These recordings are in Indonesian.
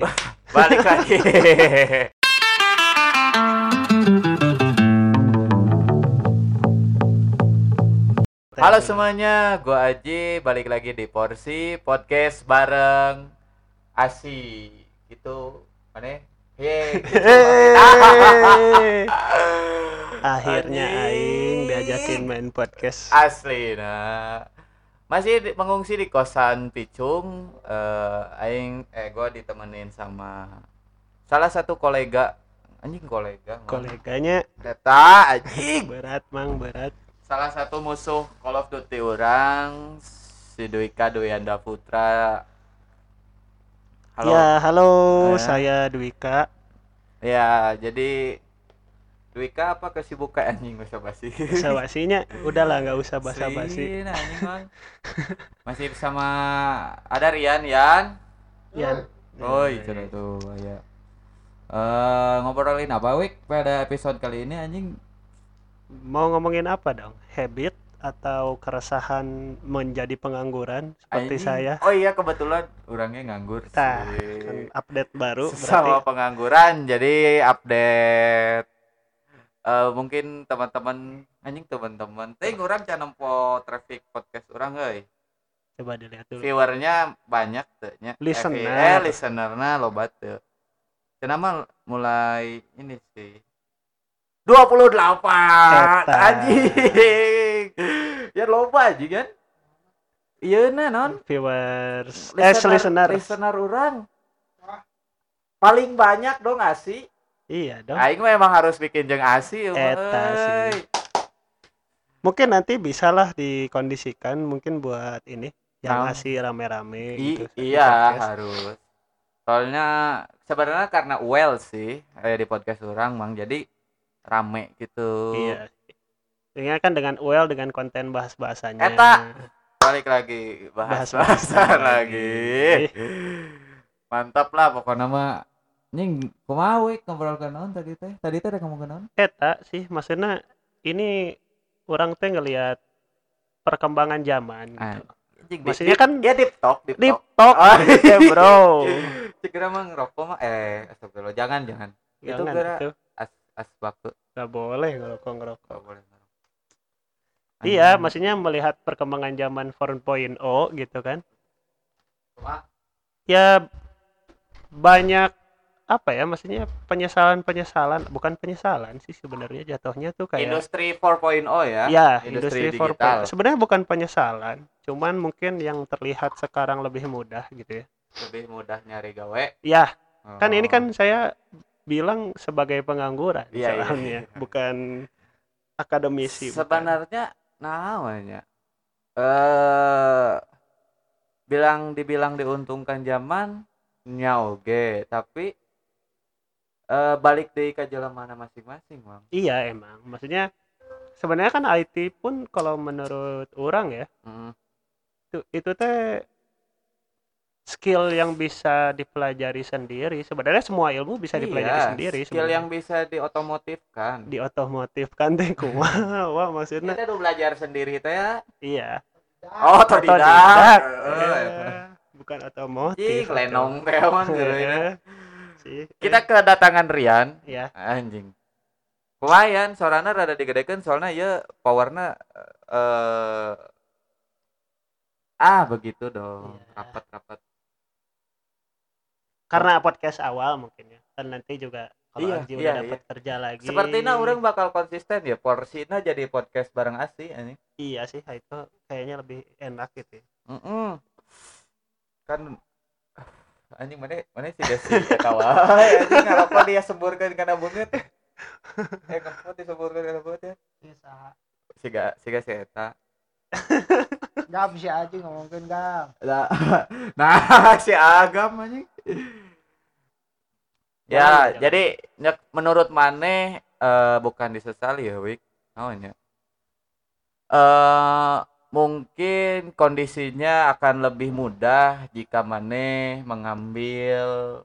nih. balik lagi Halo semuanya, gua Aji balik lagi di Porsi Podcast bareng Asi. Gitu. Mana? Ye. gitu. Akhirnya aing diajakin main podcast. Asli nah. Masih di- mengungsi di kosan Picung. Eh aing eh gua ditemenin sama salah satu kolega anjing kolega. Mang. Koleganya Eta anjing. berat mang berat. salah satu musuh Call of Duty orang si Dwika Duyanda Putra halo Ya, halo, Eh. saya Dwika. ya jadi Dwika apa kesibukan anjing bahasa basi Basa-basinya udahlah nggak usah basa-basi. Sin, anjing Mang. masih bersama ada Rian Yan Ya. oh iya tuh ya Eh ngobrolin apa Wik pada episode kali ini anjing Mau ngomongin apa dong? Habit atau keresahan menjadi pengangguran seperti Anjing. saya? oh iya kebetulan orangnya nganggur Nah, sih. kan update baru sama berarti. pengangguran jadi update eh mungkin teman-teman anjing teman-teman. Teh orang can nempo traffic podcast orang euy Coba dilihat dulu. viewernya banyak tuh nya. Listener. eh, eh listenerna loba teu cenah mah mulai ini sih. 28 Eta. anjing. Ya loba aja kan? Iya nah non? Viewers, eh listener. listener. orang paling banyak dong asi Iya dong. aing mah emang harus bikin jeung asi. Eta sih. Mungkin nanti bisalah dikondisikan mungkin buat ini yang Nah. ngasih rame-rame gitu. iya harus soalnya sebenarnya karena well sih kayak di podcast orang mang jadi rame gitu Iya. Ini kan dengan well dengan konten bahas-bahasanya. Eta. balik lagi bahas bahasan lagi. lagi mantap lah pokoknya mah nying kumaha we ngobrol ke naon tadi teh tadi teh ada ngomong ke naon Eta sih maksudnya ini orang teh ngelihat perkembangan zaman Ah, gitu. Anjing, Maksudnya di- kan ya deep talk deep, Deep talk Oh, ya, Bro. Cikira mah ngerokok mah eh astagfirullah jangan jangan itu Jangan kira itu as asbak nggak boleh ngerokok ngerokok. Gak boleh ngerokok. Iya, Anjing. maksudnya melihat perkembangan zaman 4.0 gitu kan. Cuma, Ya banyak apa ya maksudnya penyesalan-penyesalan bukan penyesalan sih sebenarnya jatuhnya tuh kayak industri 4.0 ya ya industri industri, digital. 4.0 sebenarnya bukan penyesalan cuman mungkin yang terlihat sekarang lebih mudah gitu ya lebih mudah nyari gawe ya kan ini Oh. kan saya bilang sebagai pengangguran iya, soalnya iya. bukan akademisi sebenarnya namanya eh bilang dibilang diuntungkan zaman nya oge tapi eh balik deh ke jalan mana masing-masing bang. Iya emang. Maksudnya sebenarnya kan IT pun kalau menurut orang ya Mm. itu itu teh skill yang bisa dipelajari sendiri. Sebenarnya semua ilmu bisa dipelajari Iya, sendiri skill sebenarnya. yang bisa diotomotifkan. Di otomotif kan teh kumaha wah maksudnya kita udah belajar sendiri teh ya. Iya. Oh otodidak otodidak Eh, Eh, bukan otomotif. Cing, lenong teh ya. Sih. Kita kedatangan Rian. Ya anjing. Lumayan suaranya rada digedekan soalnya ya powernya eh ah begitu dong. Iya. rapat rapat karena podcast awal mungkin ya. Kan nanti juga kalau Iya, iya, udah dapat kerja lagi. Sepertinya orang bakal konsisten ya porsinya jadi podcast bareng Asi anjing. Iya sih itu kayaknya lebih enak gitu ya. Mm-mm. kan anjing mana mana sih desi ya kawan anjing ngarapa dia semburkan karena bunget eh kamu disemburkan karena bunget ya? Bisa siga siga si eta. Nggak bisa aja ngomongin gang Nah, nah si Agam anjing. Ya, jadi menurut Maneh eh bukan disesali ya, Wik. Namanya. Eh mungkin kondisinya akan lebih mudah jika Maneh mengambil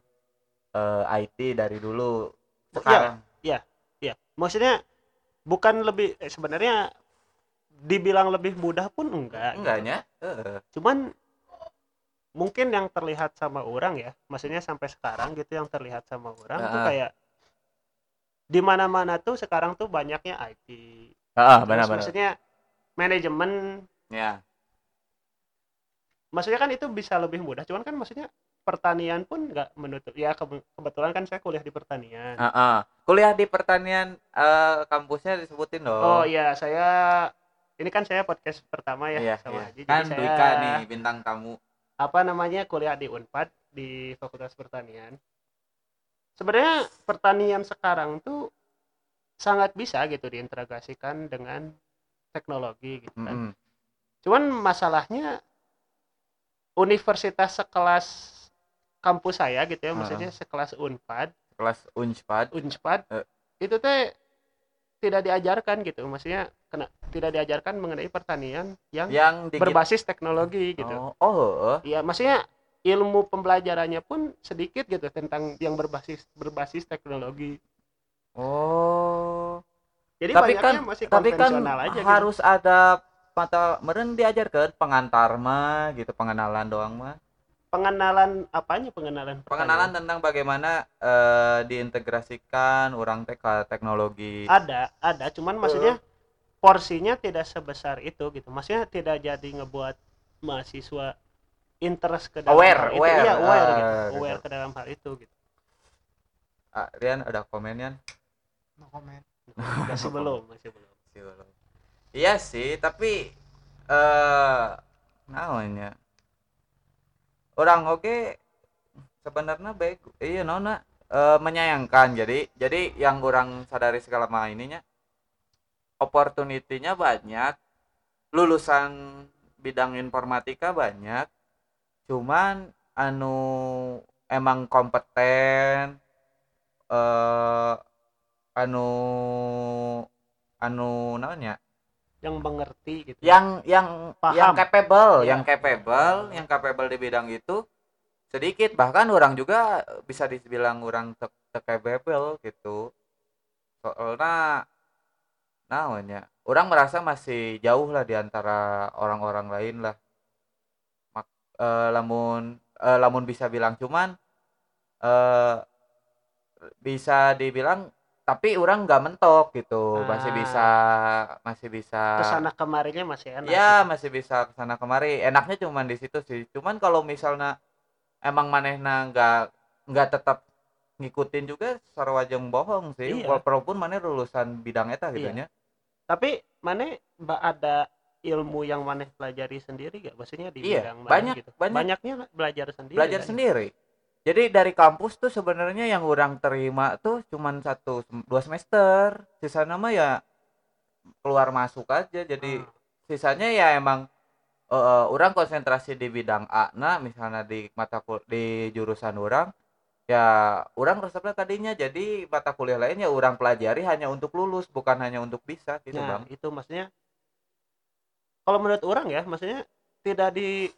eh, IT dari dulu. Sekarang. Iya, maksudnya bukan lebih eh, sebenarnya dibilang lebih mudah pun enggak. gitu. Enggaknya? Heeh. Cuman mungkin yang terlihat sama orang ya maksudnya sampai sekarang gitu yang terlihat sama orang tuh Heeh. kayak di mana-mana tuh sekarang tuh banyaknya IT Heeh, Terus benar-benar. maksudnya manajemen Ya. maksudnya kan itu bisa lebih mudah cuman kan maksudnya pertanian pun nggak menutup ya kebe- kebetulan kan saya kuliah di pertanian Heeh. Kuliah di pertanian eh, kampusnya disebutin dong. oh iya saya ini kan saya podcast pertama ya Iya, sama iya. Haji. Jadi Kan saya Dwika nih bintang tamu. apa namanya kuliah di Unpad di Fakultas Pertanian sebenarnya pertanian sekarang tuh sangat bisa gitu diintegrasikan dengan teknologi gitu kan Mm-mm. Cuman masalahnya universitas sekelas kampus saya gitu ya Ah. maksudnya sekelas Unpad Kelas Unpad. Unpad Eh. itu teh tidak diajarkan gitu maksudnya kena tidak diajarkan mengenai pertanian yang yang digit- berbasis teknologi gitu Oh, oh. Iya, maksudnya ilmu pembelajarannya pun sedikit gitu tentang yang berbasis berbasis teknologi. Oh. Jadi Tapi kan- masih Tapi kan aja gitu. harus ada mata meren diajarkan pengantar mah gitu pengenalan doang mah. pengenalan apanya? Pengenalan Pengenalan tentang bagaimana eh, diintegrasikan orang teh ke teknologi. ada ada. Cuman maksudnya porsinya tidak sebesar itu gitu. Maksudnya tidak jadi ngebuat mahasiswa interest ke dalam Aware, hal itu. aware, iya aware ah, gitu. gitu. aware ke dalam hal itu gitu. Ah, Rian ada komennya? no comment. Masih belum masih belum. Sih, belum. Iya sih, tapi eh namanya orang oke sebenarnya baik. Iya nona eh, menyayangkan. Jadi jadi yang orang sadari segala macam ininya opportunity-nya banyak lulusan bidang informatika banyak cuman anu emang kompeten eh anu anu namanya yang mengerti gitu yang yang Paham. yang capable, Iya. yang capable, yang capable di bidang itu sedikit bahkan orang juga bisa dibilang orang te, te capable gitu. Soalnya namanya orang merasa masih jauh lah di antara orang-orang lain lah. Mak, eh, lamun eh, lamun bisa bilang cuman eh bisa dibilang tapi orang nggak mentok gitu masih Ah. bisa masih bisa ke sana kemarinya masih enak Ya gitu. masih bisa ke sana kemari. Enaknya cuman di situ sih. Cuman kalau misalnya emang manehna nggak nggak tetap ngikutin juga sarwajeng bohong sih. Iya. Walaupun maneh lulusan bidang eta gitu Iya. nya. tapi mana mbak ada ilmu yang maneh pelajari sendiri gak maksudnya di Iya, bidang maneh banyak- gitu banyak. banyaknya belajar sendiri Belajar kan? sendiri. Jadi dari kampus tuh sebenarnya yang orang terima tuh cuman satu dua semester. Sisa nama ya keluar masuk aja. Jadi Ah. sisanya ya emang eh, orang konsentrasi di bidang A nah misalnya di mata kul di jurusan orang ya orang resepnya tadinya jadi mata kuliah lainnya orang pelajari hanya untuk lulus bukan hanya untuk bisa gitu nah bang itu maksudnya kalau menurut orang ya maksudnya tidak di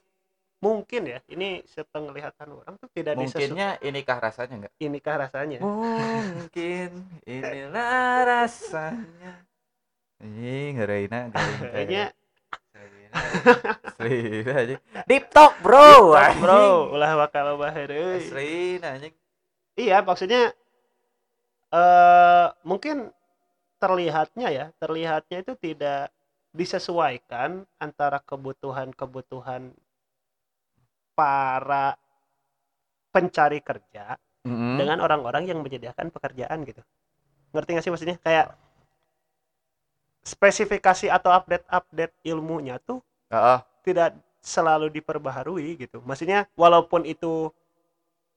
mungkin ya ini sepenglihatan orang tuh tidak disesuaikan mungkinnya inikah rasanya enggak inikah rasanya mungkin inilah rasanya ini ngeraina kayaknya Asli aja. Deep talk, bro. TikTok, bro anjing. ulah bakal bahar. Asli anjing. iya maksudnya eh mungkin terlihatnya ya terlihatnya itu tidak disesuaikan antara kebutuhan-kebutuhan para pencari kerja Mm-mm. dengan orang-orang yang menyediakan pekerjaan gitu. Ngerti nggak sih maksudnya? Kayak spesifikasi atau update-update ilmunya tuh Heeh. tidak selalu diperbaharui gitu. Maksudnya walaupun itu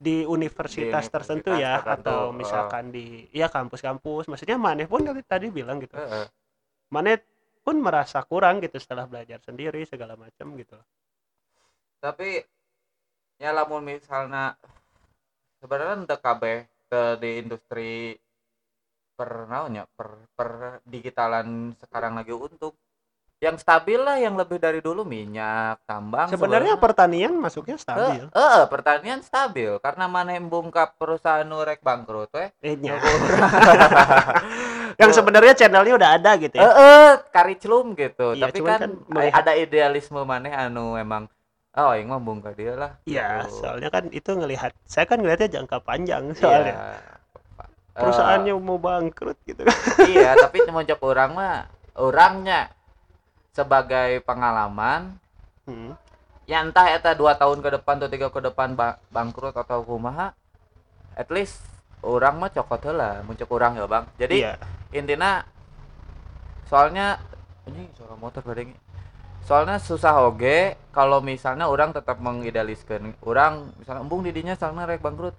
di universitas, Di tertentu ya tertentu, atau misalkan di ya kampus-kampus. Maksudnya maneh pun tadi tadi bilang gitu. Heeh. maneh pun merasa kurang gitu setelah belajar sendiri segala macam gitu. Tapi ya lamun misalnya sebenarnya untuk KB ke di industri per naonnya per per digitalan sekarang lagi untuk yang stabil lah yang lebih dari dulu minyak tambang sebenarnya pertanian masuknya Eh, stabil. Eh, pertanian stabil karena mana yang bungkap perusahaan nurek bangkrut weh eh, nya. yang sebenarnya channelnya udah ada gitu eh ya? Eh, kariclum gitu. Iya, tapi kan, kan melihat- ada idealisme maneh anu emang oh yang mah bung ka dia lah Iya, gitu. soalnya kan itu ngelihat saya kan ngelihatnya jangka panjang Iya. soalnya. Eh, Perusahaannya mau bangkrut gitu kan. iya tapi cuma cek orang mah orangnya sebagai pengalaman Hmm. ya entah eta dua tahun ke depan atau tiga ke depan ba- bangkrut atau kumaha at least orang mah cokot heula mun cek urang ya bang jadi Iya. intinya soalnya ini suara motor badeng soalnya susah oge kalau misalnya orang tetap mengidealiskan orang misalnya embung didinya soalnya rek bangkrut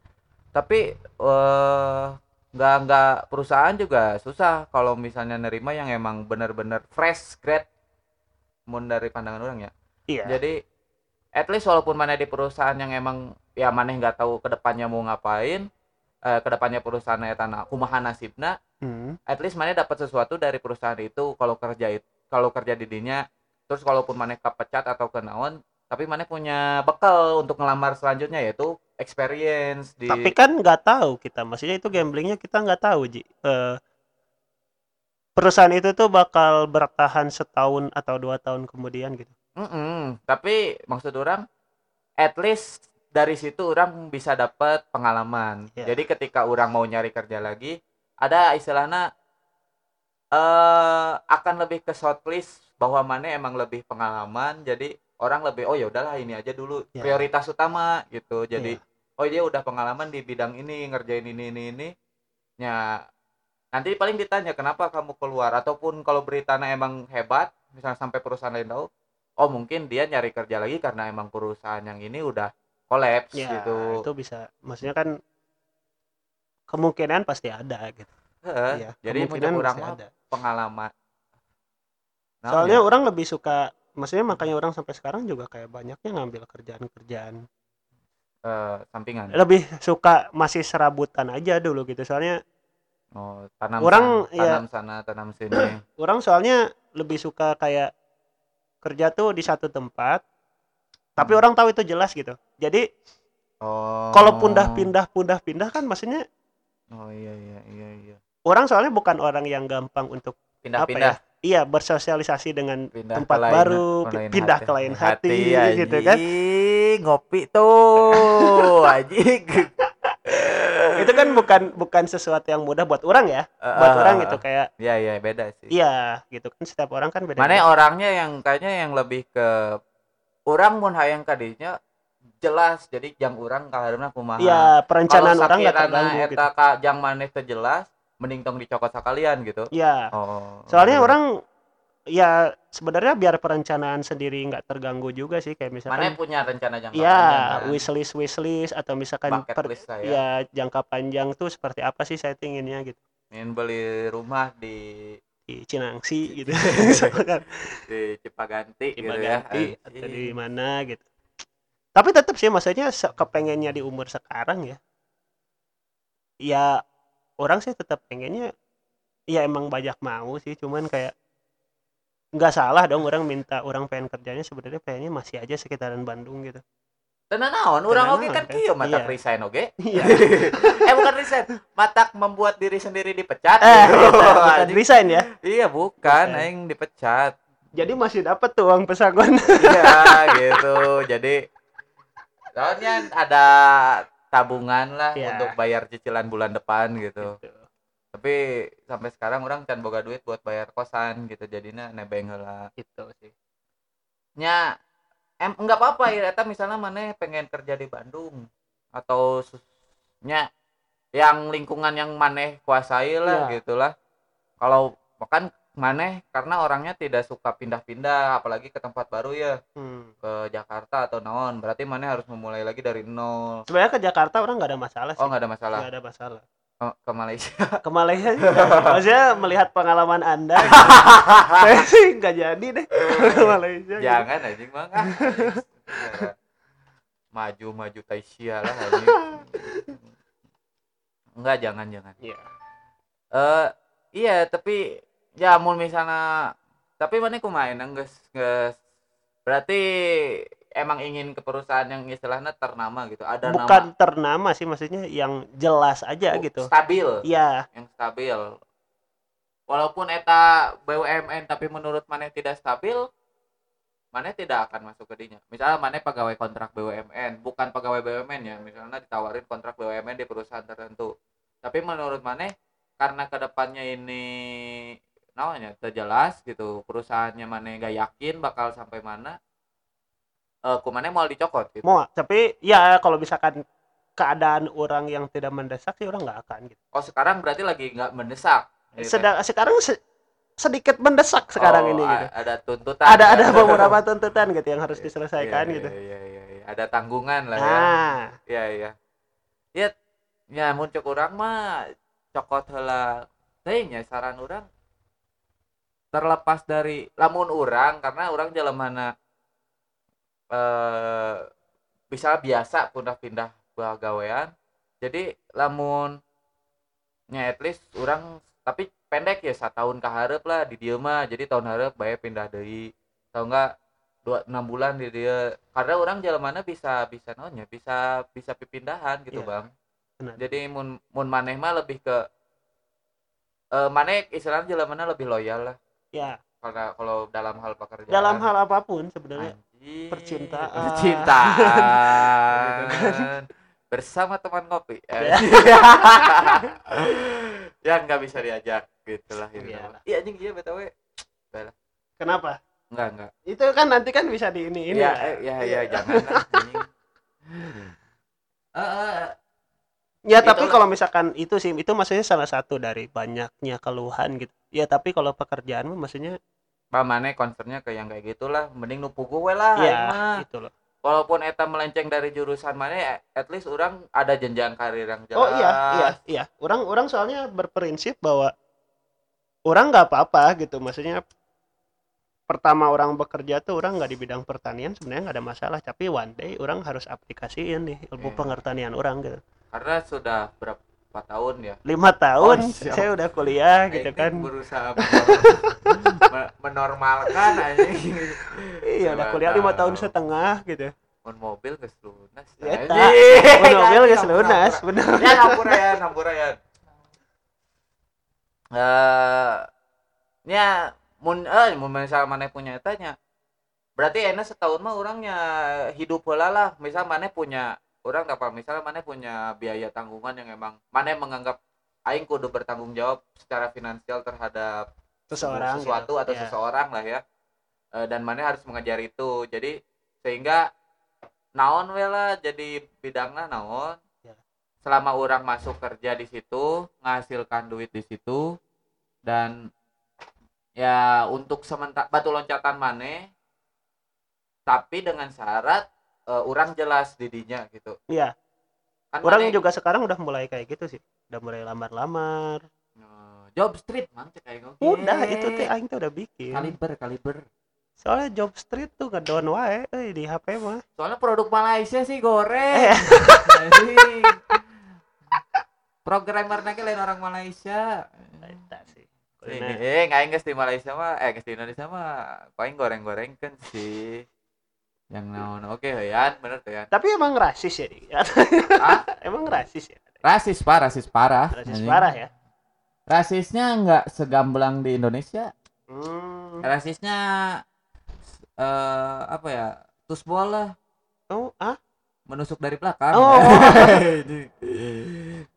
tapi eh nggak nggak perusahaan juga susah kalau misalnya nerima yang emang benar-benar fresh grade mun dari pandangan orang ya Iya. jadi at least walaupun mana di perusahaan yang emang ya maneh nggak tahu ke depannya mau ngapain eh, ke depannya perusahaan eta na kumaha nasibna Hmm. at least mana dapat sesuatu dari perusahaan itu kalau kerja it- kalau kerja di dinya terus kalaupun mana kepecat atau kenaon tapi mana punya bekal untuk ngelamar selanjutnya yaitu experience di Tapi kan nggak tahu kita, maksudnya itu gamblingnya kita nggak tahu ji. Eh, perusahaan itu tuh bakal bertahan setahun atau dua tahun kemudian gitu. Mm-mm. tapi maksud orang at least dari situ orang bisa dapat pengalaman Ya. jadi ketika orang mau nyari kerja lagi ada istilahnya eh akan lebih ke shortlist bahwa mana emang lebih pengalaman jadi orang lebih oh ya udahlah ini aja dulu Ya. prioritas utama gitu jadi Iya. oh dia udah pengalaman di bidang ini ngerjain ini ini ini ya nanti paling ditanya kenapa kamu keluar ataupun kalau beritanya emang hebat misalnya sampai perusahaan lain tahu oh mungkin dia nyari kerja lagi karena emang perusahaan yang ini udah kolaps Ya, gitu itu bisa. Maksudnya kan kemungkinan pasti ada gitu. Heeh, Iya, jadi kemungkinan orang ada. pengalaman Nah, Soalnya ya. orang lebih suka, maksudnya makanya orang sampai sekarang juga kayak banyaknya ngambil kerjaan-kerjaan. eh, sampingan Lebih suka masih serabutan aja dulu gitu. Soalnya oh, tanam Orang, sana, ya. tanam sana tanam sini orang soalnya lebih suka kayak kerja tuh di satu tempat, tapi Hmm. orang tahu itu jelas gitu. Jadi oh kalau pindah-pindah pindah-pindah kan maksudnya oh iya iya iya iya orang soalnya bukan orang yang gampang untuk pindah-pindah iya bersosialisasi dengan pindah tempat ke lain- baru, lain pindah hati. ke lain hati, gitu kan. ngopi tuh anjing. Itu kan bukan bukan sesuatu yang mudah buat orang ya. Buat orang gitu kayak iya iya beda sih. Iya gitu kan. Setiap orang kan beda mana orangnya yang kayaknya yang lebih ke orang mun hayang kadinya jelas. Jadi yang orang karena kumaha. Iya perencanaan orang nggak terganggu gitu. ka jang maneh teu jelas mending tong dicokot sakalian gitu. Iya. Oh. Soalnya iya. orang ya sebenarnya biar perencanaan sendiri nggak terganggu juga sih kayak mana misalkan punya rencana jangka ya panjang kan? wishlist wishlist atau misalkan bucket per- list saya ya. jangka panjang tuh seperti apa sih settinginnya gitu. Ingin beli rumah di di Cinangsi gitu. di Cipaganti di gitu ya. Atau di mana gitu. Tapi tetap sih maksudnya kepengennya di umur sekarang ya. Ya orang sih tetap pengennya ya emang banyak mau sih cuman kayak nggak salah dong orang minta orang pengen kerjanya sebenarnya pengennya masih aja sekitaran Bandung gitu Tenan naon oge naon, kan kan? kieu matak Iya. resign oge iya eh bukan resign matak membuat diri sendiri dipecat eh gitu. bukan resign ya iya bukan Bukan. aing dipecat jadi masih dapat tuh uang pesangon iya gitu jadi soalnya ada tabungan lah Iya. untuk bayar cicilan bulan depan gitu Gitu. tapi sampai sekarang orang can boga duit buat bayar kosan gitu jadinya nebeng heula gitu sih nya em enggak apa-apa ya eta misalnya mana pengen kerja di Bandung atau nya yang lingkungan yang maneh kuasai lah Iya. gitulah kalau makan maneh karena orangnya tidak suka pindah-pindah apalagi ke tempat baru ya hmm. ke Jakarta atau naon berarti maneh harus memulai lagi dari nol sebenarnya ke Jakarta orang nggak ada masalah sih oh nggak ada masalah nggak ada masalah Oh, ke Malaysia ke Malaysia maksudnya melihat pengalaman anda gitu. saya sih nggak jadi deh ke Malaysia gitu. jangan anjing mah ah, anjing. maju maju Taisia lah anjing enggak jangan jangan Iya. eh iya tapi ya mau misalnya tapi mana kumain geus geus berarti emang ingin ke perusahaan yang istilahnya ternama gitu ada bukan ternama sih maksudnya yang jelas aja nama gitu. stabil. Iya. Yang stabil. Walaupun eta BUMN tapi menurut mana tidak stabil mana tidak akan masuk ke dinya. Misalnya mana pegawai kontrak BUMN bukan pegawai BUMN ya misalnya ditawarin kontrak BUMN di perusahaan tertentu. Tapi menurut mana karena ke depannya ini namanya terjelas gitu perusahaannya mana gak yakin bakal sampai mana eh kumane mau dicokot gitu. Mau tapi ya kalau misalkan keadaan orang yang tidak mendesak sih orang nggak akan gitu. Oh sekarang berarti lagi nggak mendesak gitu. sedang sekarang se- sedikit mendesak sekarang Oh, ini gitu. ada tuntutan ada ya. ada beberapa tuntutan gitu yang harus Iya, diselesaikan iya, gitu. iya, iya, iya, iya. ada tanggungan lah ya. Nah. Iya iya. Ya ya muncul orang mah cokot teuing nya saran orang terlepas dari lamun orang karena orang jalan mana eh bisa biasa pindah-pindah pegawaian. Jadi lamun nya at least orang tapi pendek ya satu tahun ke hareup lah di dieu mah. Jadi tahun hareup bayar pindah deui. Tau enggak dua enam bulan di dia karena orang jalan mana bisa bisa nonya bisa bisa pipindahan gitu Iya, bang. Benar. jadi mun mun maneh mah lebih ke eh maneh istilahnya jalan mana lebih loyal lah ya karena kalau dalam hal pekerjaan dalam hal apa pun sebenarnya Anjing. percintaan. percintaan bersama teman ngopi Ya. yang nggak bisa diajak gitulah ini Iya nama. iya anjing iya btw kenapa enggak enggak itu kan nanti kan bisa di ini ini Iya, lah. eh, ya, ya, jangan lah. Eh, eh, Ya tapi Itulah. kalau misalkan itu sih itu maksudnya salah satu dari banyaknya keluhan gitu. Ya tapi kalau pekerjaan mah maksudnya Pak Mane concernnya ke yang kayak gitulah, mending nupu gue lah, ya mah. itu loh. Walaupun eta melenceng dari jurusan Mane, at least orang ada jenjang karir yang jelas. Oh iya iya iya. Orang orang soalnya berprinsip bahwa orang nggak apa-apa gitu. Maksudnya pertama orang bekerja tuh orang nggak di bidang pertanian sebenarnya nggak ada masalah. Tapi one day orang harus aplikasiin nih ilmu Iya. pengertanian orang gitu. Karena sudah berapa tahun ya? Lima tahun Oh, siap. saya udah kuliah gitu Aing kan. berusaha menor- me- menormalkan anjing. Iya udah kuliah lima tahun setengah gitu. Mun mobil geus lunas. Ya. Mun mobil geus lunas, bener. Ya ngampura ya, ngampura ya. Eh, nya mun eh mun misal maneh punya etanya. Berarti enak setahun mah orangnya hidup heula lah. Misal maneh punya orang apa misal maneh punya biaya tanggungan yang emang maneh menganggap aing kudu bertanggung jawab secara finansial terhadap Seseorang sesuatu gitu. atau Ya. seseorang lah ya Eh, dan mana harus mengejar itu jadi sehingga naon we lah jadi bidangnya naon Ya. selama orang masuk kerja di situ menghasilkan duit di situ dan ya untuk sementara batu loncatan mana tapi dengan syarat eh, orang jelas didinya gitu Iya. kan Orang maneh- juga sekarang udah mulai kayak gitu sih. Udah mulai lamar-lamar. Eh, job street cek aing oge. Udah itu teh aing tuh udah bikin. kaliber kaliber Soalnya job street tuh ngedon wae euy di HP mah. Soalnya produk Malaysia sih goreng. Eh. Programmer lagi lain orang Malaysia. Eta sih. Eh, eh, nggak geus di Malaysia mah, eh di Indonesia mah, paling goreng-goreng kan sih. Yang naon, oke Yan, bener tuh Yan. Tapi emang rasis ya? Hah? emang rasis ya. Rasis pak, rasis parah. Rasis parah ya. Rasisnya nggak segamblang di Indonesia. Hmm. Rasisnya eh apa ya? Tusbol lah. Oh, ah? menusuk dari belakang. Oh.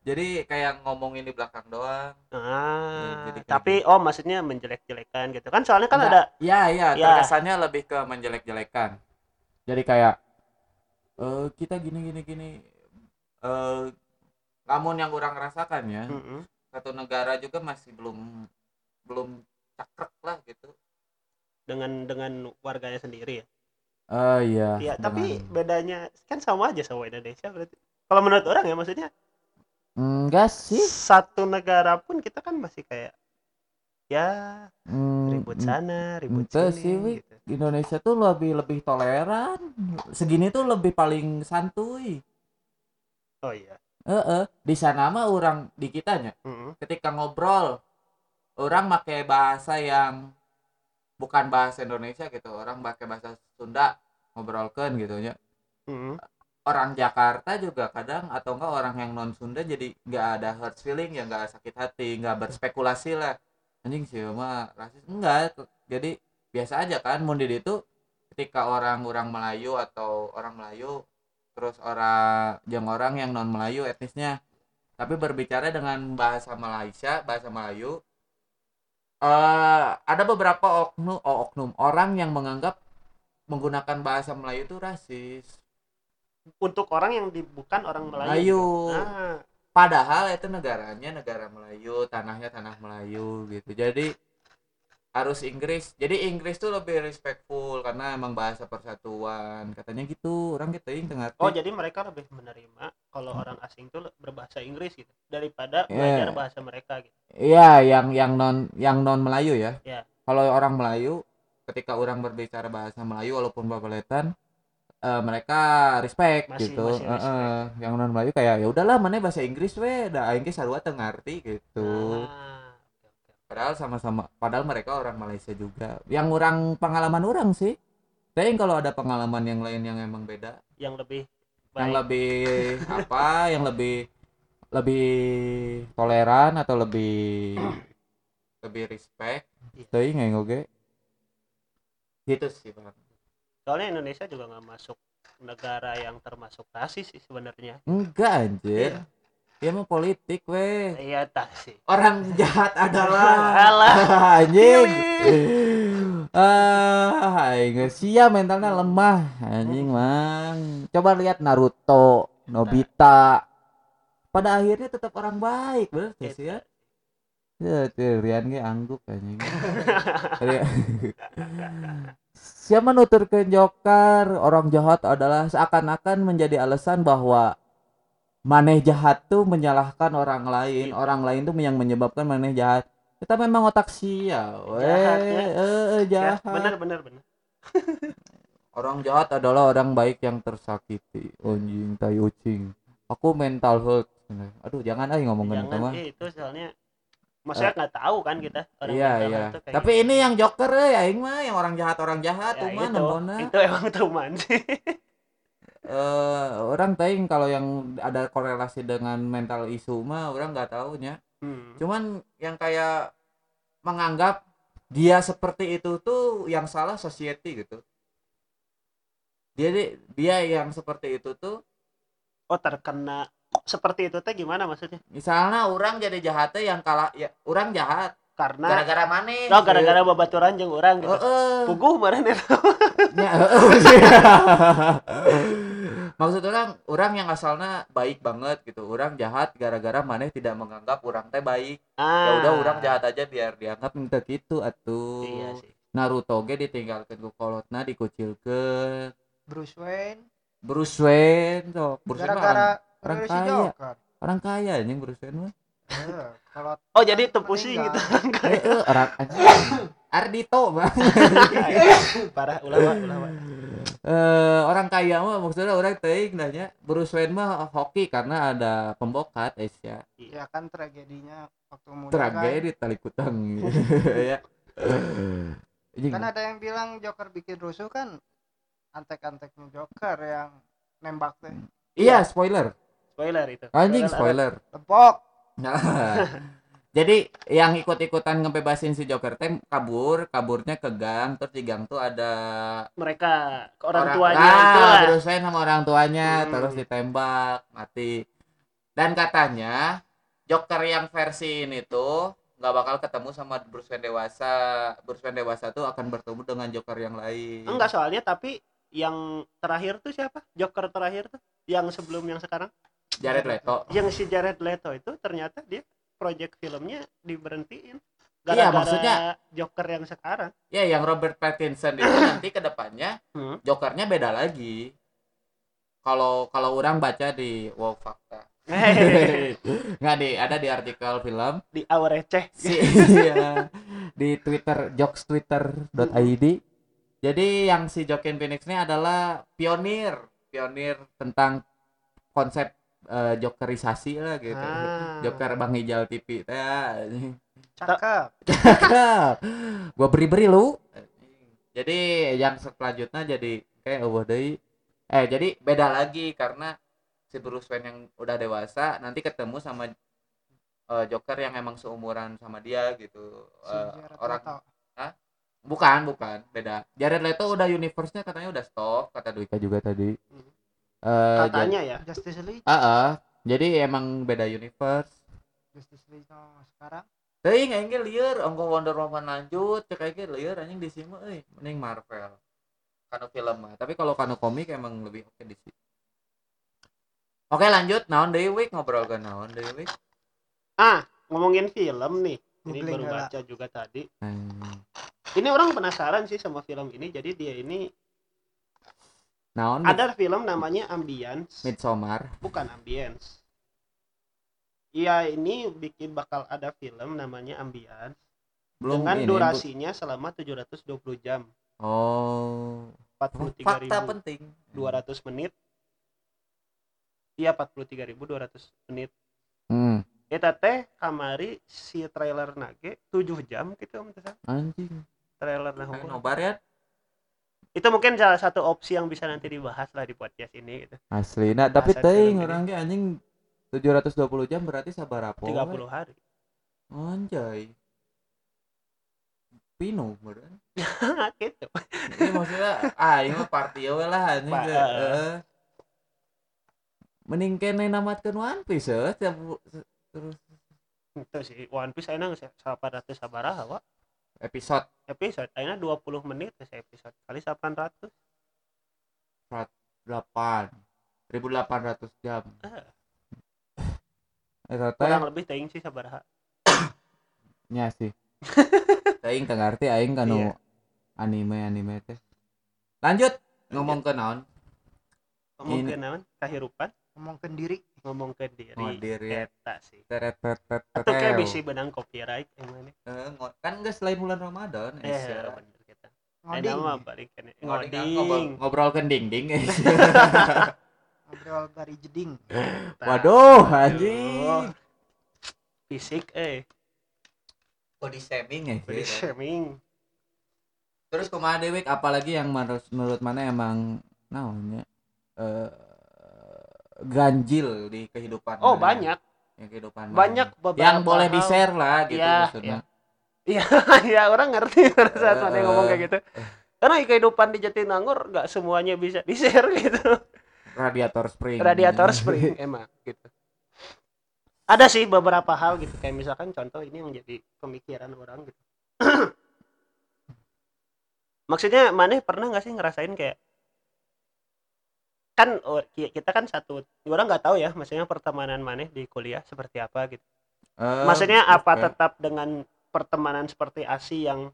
Jadi kayak ngomongin di belakang doang. Ah, jadi tapi oh maksudnya menjelek-jelekan gitu kan soalnya kan Enggak. ada Ya, iya, Ya. terkesannya lebih ke menjelek-jelekan. Jadi kayak eh kita gini gini gini eh namun yang kurang rasakan ya, Mm-mm. satu negara juga masih belum belum cakrek lah gitu. dengan dengan warganya sendiri ya. Oh iya. Iya, tapi bedanya kan sama aja sama Indonesia berarti. Kalau menurut orang ya maksudnya enggak sih. satu negara pun kita kan masih kayak ya Hmm, ribut sana, ribut sini. sih, gitu. Indonesia tuh lebih lebih toleran. Segini tuh lebih paling santuy. Oh iya. Heeh, di sana mah orang di kitanya Mm-mm. ketika ngobrol orang pakai bahasa yang bukan bahasa Indonesia gitu orang pakai bahasa Sunda ngobrolkan gitu ya Mm-mm. orang Jakarta juga kadang atau enggak orang yang non Sunda jadi nggak ada hurt feeling ya nggak sakit hati nggak berspekulasi lah anjing sih mah rasis enggak jadi biasa aja kan mundi itu ketika orang orang Melayu atau orang Melayu terus orang yang orang yang non Melayu etnisnya tapi berbicara dengan bahasa Malaysia bahasa Melayu eh ada beberapa oknum oh, oknum orang yang menganggap menggunakan bahasa Melayu itu rasis untuk orang yang di, bukan orang Melayu. Melayu gitu. Ah, padahal itu negaranya negara Melayu tanahnya tanah Melayu gitu jadi harus Inggris jadi Inggris tuh lebih respectful karena emang bahasa persatuan katanya gitu orang kita yang ngerti oh jadi mereka lebih menerima kalau orang asing tuh berbahasa Inggris gitu daripada Iya. belajar bahasa mereka gitu. iya yang yang non yang non Melayu ya Iya. kalau orang Melayu ketika orang berbicara bahasa Melayu walaupun babaletan eh, mereka respect Masih- gitu. masih Eh, eh, yang non Melayu kayak ya udahlah mana bahasa Inggris we. Dah aing ge sarua teu ngarti gitu. Ah, padahal sama-sama padahal mereka orang Malaysia juga. Yang orang pengalaman orang sih. Tapi kalau ada pengalaman yang lain yang emang beda. Yang lebih yang baik. lebih apa? Yang lebih lebih toleran atau lebih lebih respect. Iya. tapi nggak oke gitu sih bang soalnya Indonesia juga nggak masuk negara yang termasuk rasis sih sebenarnya. Enggak anjir. Iya. dia mah politik weh. Iya tak sih. Orang jahat adalah. Alah. anjing. Ah aing sia mentalnya lemah. Anjing mang. Coba lihat Naruto Nobita. Pada akhirnya tetap orang baik bener sih ya? Ya tuh, Rian ge angguk anjing siapa nuturkeun Joker? Orang jahat adalah seakan-akan menjadi alasan bahwa maneh jahat tuh menyalahkan orang lain. Gitu. orang lain tuh yang menyebabkan maneh jahat. Kita memang otak sia. Weh Jahat, ya. eh, eh, ya, jahat. Bener bener bener orang jahat adalah orang baik yang tersakiti. Anjing tai ucing. Aku mental health. Aduh jangan aja ngomongin itu jangan mah sih itu soalnya maksudnya nggak tahu kan kita orang iya iya. tapi gitu. ini yang joker ya aing mah yang orang jahat orang jahat ya, tuh mah itu, nembona itu emang teman sih eh orang taing kalau yang ada korelasi dengan mental isu mah orang nggak tahunya hmm. cuman yang kayak menganggap dia seperti itu tuh yang salah society gitu. Jadi dia yang seperti itu tuh oh terkena seperti itu teh gimana maksudnya? Misalnya orang jadi jahatnya yang kalah ya orang jahat. Karena gara-gara mana oh gara-gara babaturan jeung orang gitu. Heeh. puguh kemarin itu. Ya, maksud orang orang yang asalnya baik banget gitu. Orang jahat gara-gara maneh tidak menganggap orang teh baik. Ya udah orang jahat aja biar dianggap minta gitu atuh. Ah. iya sih. Naruto ge ditinggalkan ku kolotna dikucilkeun. Bruce Wayne. Bruce Wayne Bruce Wayne mah orang, gara-gara orang kaya. Joker orang kaya anjing Bruce Wayne mah Iya, kalau oh jadi itu pusing gitu. meninggal. Eh, eh, orang. Ardito bang. Parah ulama ulama. Eh orang kaya mah maksudnya orang teuing nanya Bruce Wayne mah hoki karena ada pembokat Asia ya. Kan tragedinya waktu muda tragedi tali kutang. Ya. Kan, kan ada yang bilang Joker bikin rusuh kan antek-anteknya Joker yang nembak teh. Iya spoiler spoiler itu. Anjing spoiler tepok. Nah, jadi yang ikut-ikutan ngebebasin si Joker teh kabur kaburnya ke gang terus di gang tuh ada mereka ke orang, orang tuanya ah, Bruce Wayne sama orang tuanya Hmm. terus ditembak mati. Dan katanya Joker yang versi ini tuh nggak bakal ketemu sama Bruce Wayne dewasa. Bruce Wayne dewasa tuh akan bertemu dengan Joker yang lain. Enggak soalnya tapi yang terakhir tuh siapa? Joker terakhir tuh? Yang sebelum yang sekarang Jared Leto. Yang si Jared Leto itu ternyata dia project filmnya diberhentiin. Iya, gara-gara maksudnya- Joker yang sekarang. Ya yang Robert Pattinson itu nanti ke depannya Hmm. Jokernya beda lagi. Kalau kalau orang baca di Wow Fakta. Nggak di ada di artikel film. Di awal receh. Si iya, di Twitter jokestwitter.id jadi yang si Joaquin Phoenix ini adalah pionir pionir tentang konsep eh, jokerisasi lah gitu. Ah. joker bang hijau TV teh cakep. Gua beri-beri lu. Jadi yang selanjutnya jadi kayak oh deui eh jadi beda lagi karena si Bruce Wayne yang udah dewasa nanti ketemu sama eh, Joker yang emang seumuran sama dia gitu. Si Jared orang bukan bukan. Beda. Jared Leto udah universe-nya katanya udah stop kata Dwika juga tadi. Hmm. Eh, katanya ya Justice League jadi, ah, ah. jadi emang beda universe Justice League no, sekarang Teuing aing ge lieur ongko Wonder Woman lanjut cek ge lieur anjing di sini euy mending Marvel. Kanu film mah. Tapi kalau kanu komik emang lebih oke di sini. Oke lanjut naon deui week ngobrol ke naon deui week. ah ngomongin film nih ini baru baca juga tadi Hmm. ini orang penasaran sih sama film ini jadi dia ini Naon ada film namanya Ambience Midsommar. bukan Ambience Iya ini bikin bakal ada film namanya Ambience Belum dengan ini, durasinya selama 720 jam bu- Oh. 43.200 Fakta penting. menit iya 43.200 menit Hmm. eta teh kamari si trailer nage 7 jam gitu om Anjing. trailer nah nobar ya. Itu mungkin salah satu opsi yang bisa nanti dibahas lah di podcast ini gitu Asli. Nah, tapi Bahasan teuing film ini. orang ge anjing 720 jam berarti sabar apa? 30 hari Anjay. Pino beureun. gitu Ini maksudnya ah ini mah party we lah anjing. Pa-. Heeh. Mending kene namatkeun One Piece eh. Terus itu sih One Piece ayeuna geus 800 sabaraha wa episode episode ayeuna 20 menit geus episode kali 800 8 1800 jam. Ah. Eta teh kurang lebih teuing sih sabaraha nya sih. Teuing teu ngarti aing kanu Iya. anime-anime teh. Lanjut ngomong ke naon? ngomongkeun naon kahirupan ngomongkan diri ngomongkeun diri Oh, diri. eta sih Teret teret teret. atau kayak bisi benang copyright emang Eh, kan geus lain bulan Ramadan eh bener kita ngoding mah balik Ngoding, ngobrol, ngobrol ke dinding guys. ngobrol dari jeding. Waduh, Aduh. anjing. fisik eh Body shaming ya. body shaming Terus kumaha dewek apalagi yang menurut menurut mana emang naonnya eh ganjil di kehidupan oh banyak. Yang kehidupan banyak beberapa yang boleh di share lah gitu Iya, maksudnya. iya. Ya orang ngerti pada saat Eh, ngomong kayak gitu. Karena kehidupan di Jatinangor nggak semuanya bisa di share gitu. Radiator spring. radiator spring emang gitu. Ada sih beberapa hal gitu. Kayak misalkan contoh ini yang jadi pemikiran orang gitu. Maksudnya mana pernah nggak sih ngerasain kayak kan oh, ki- kita kan satu orang nggak tahu ya maksudnya pertemanan mana di kuliah seperti apa gitu Eh, maksudnya apa tetap dengan pertemanan seperti ASI yang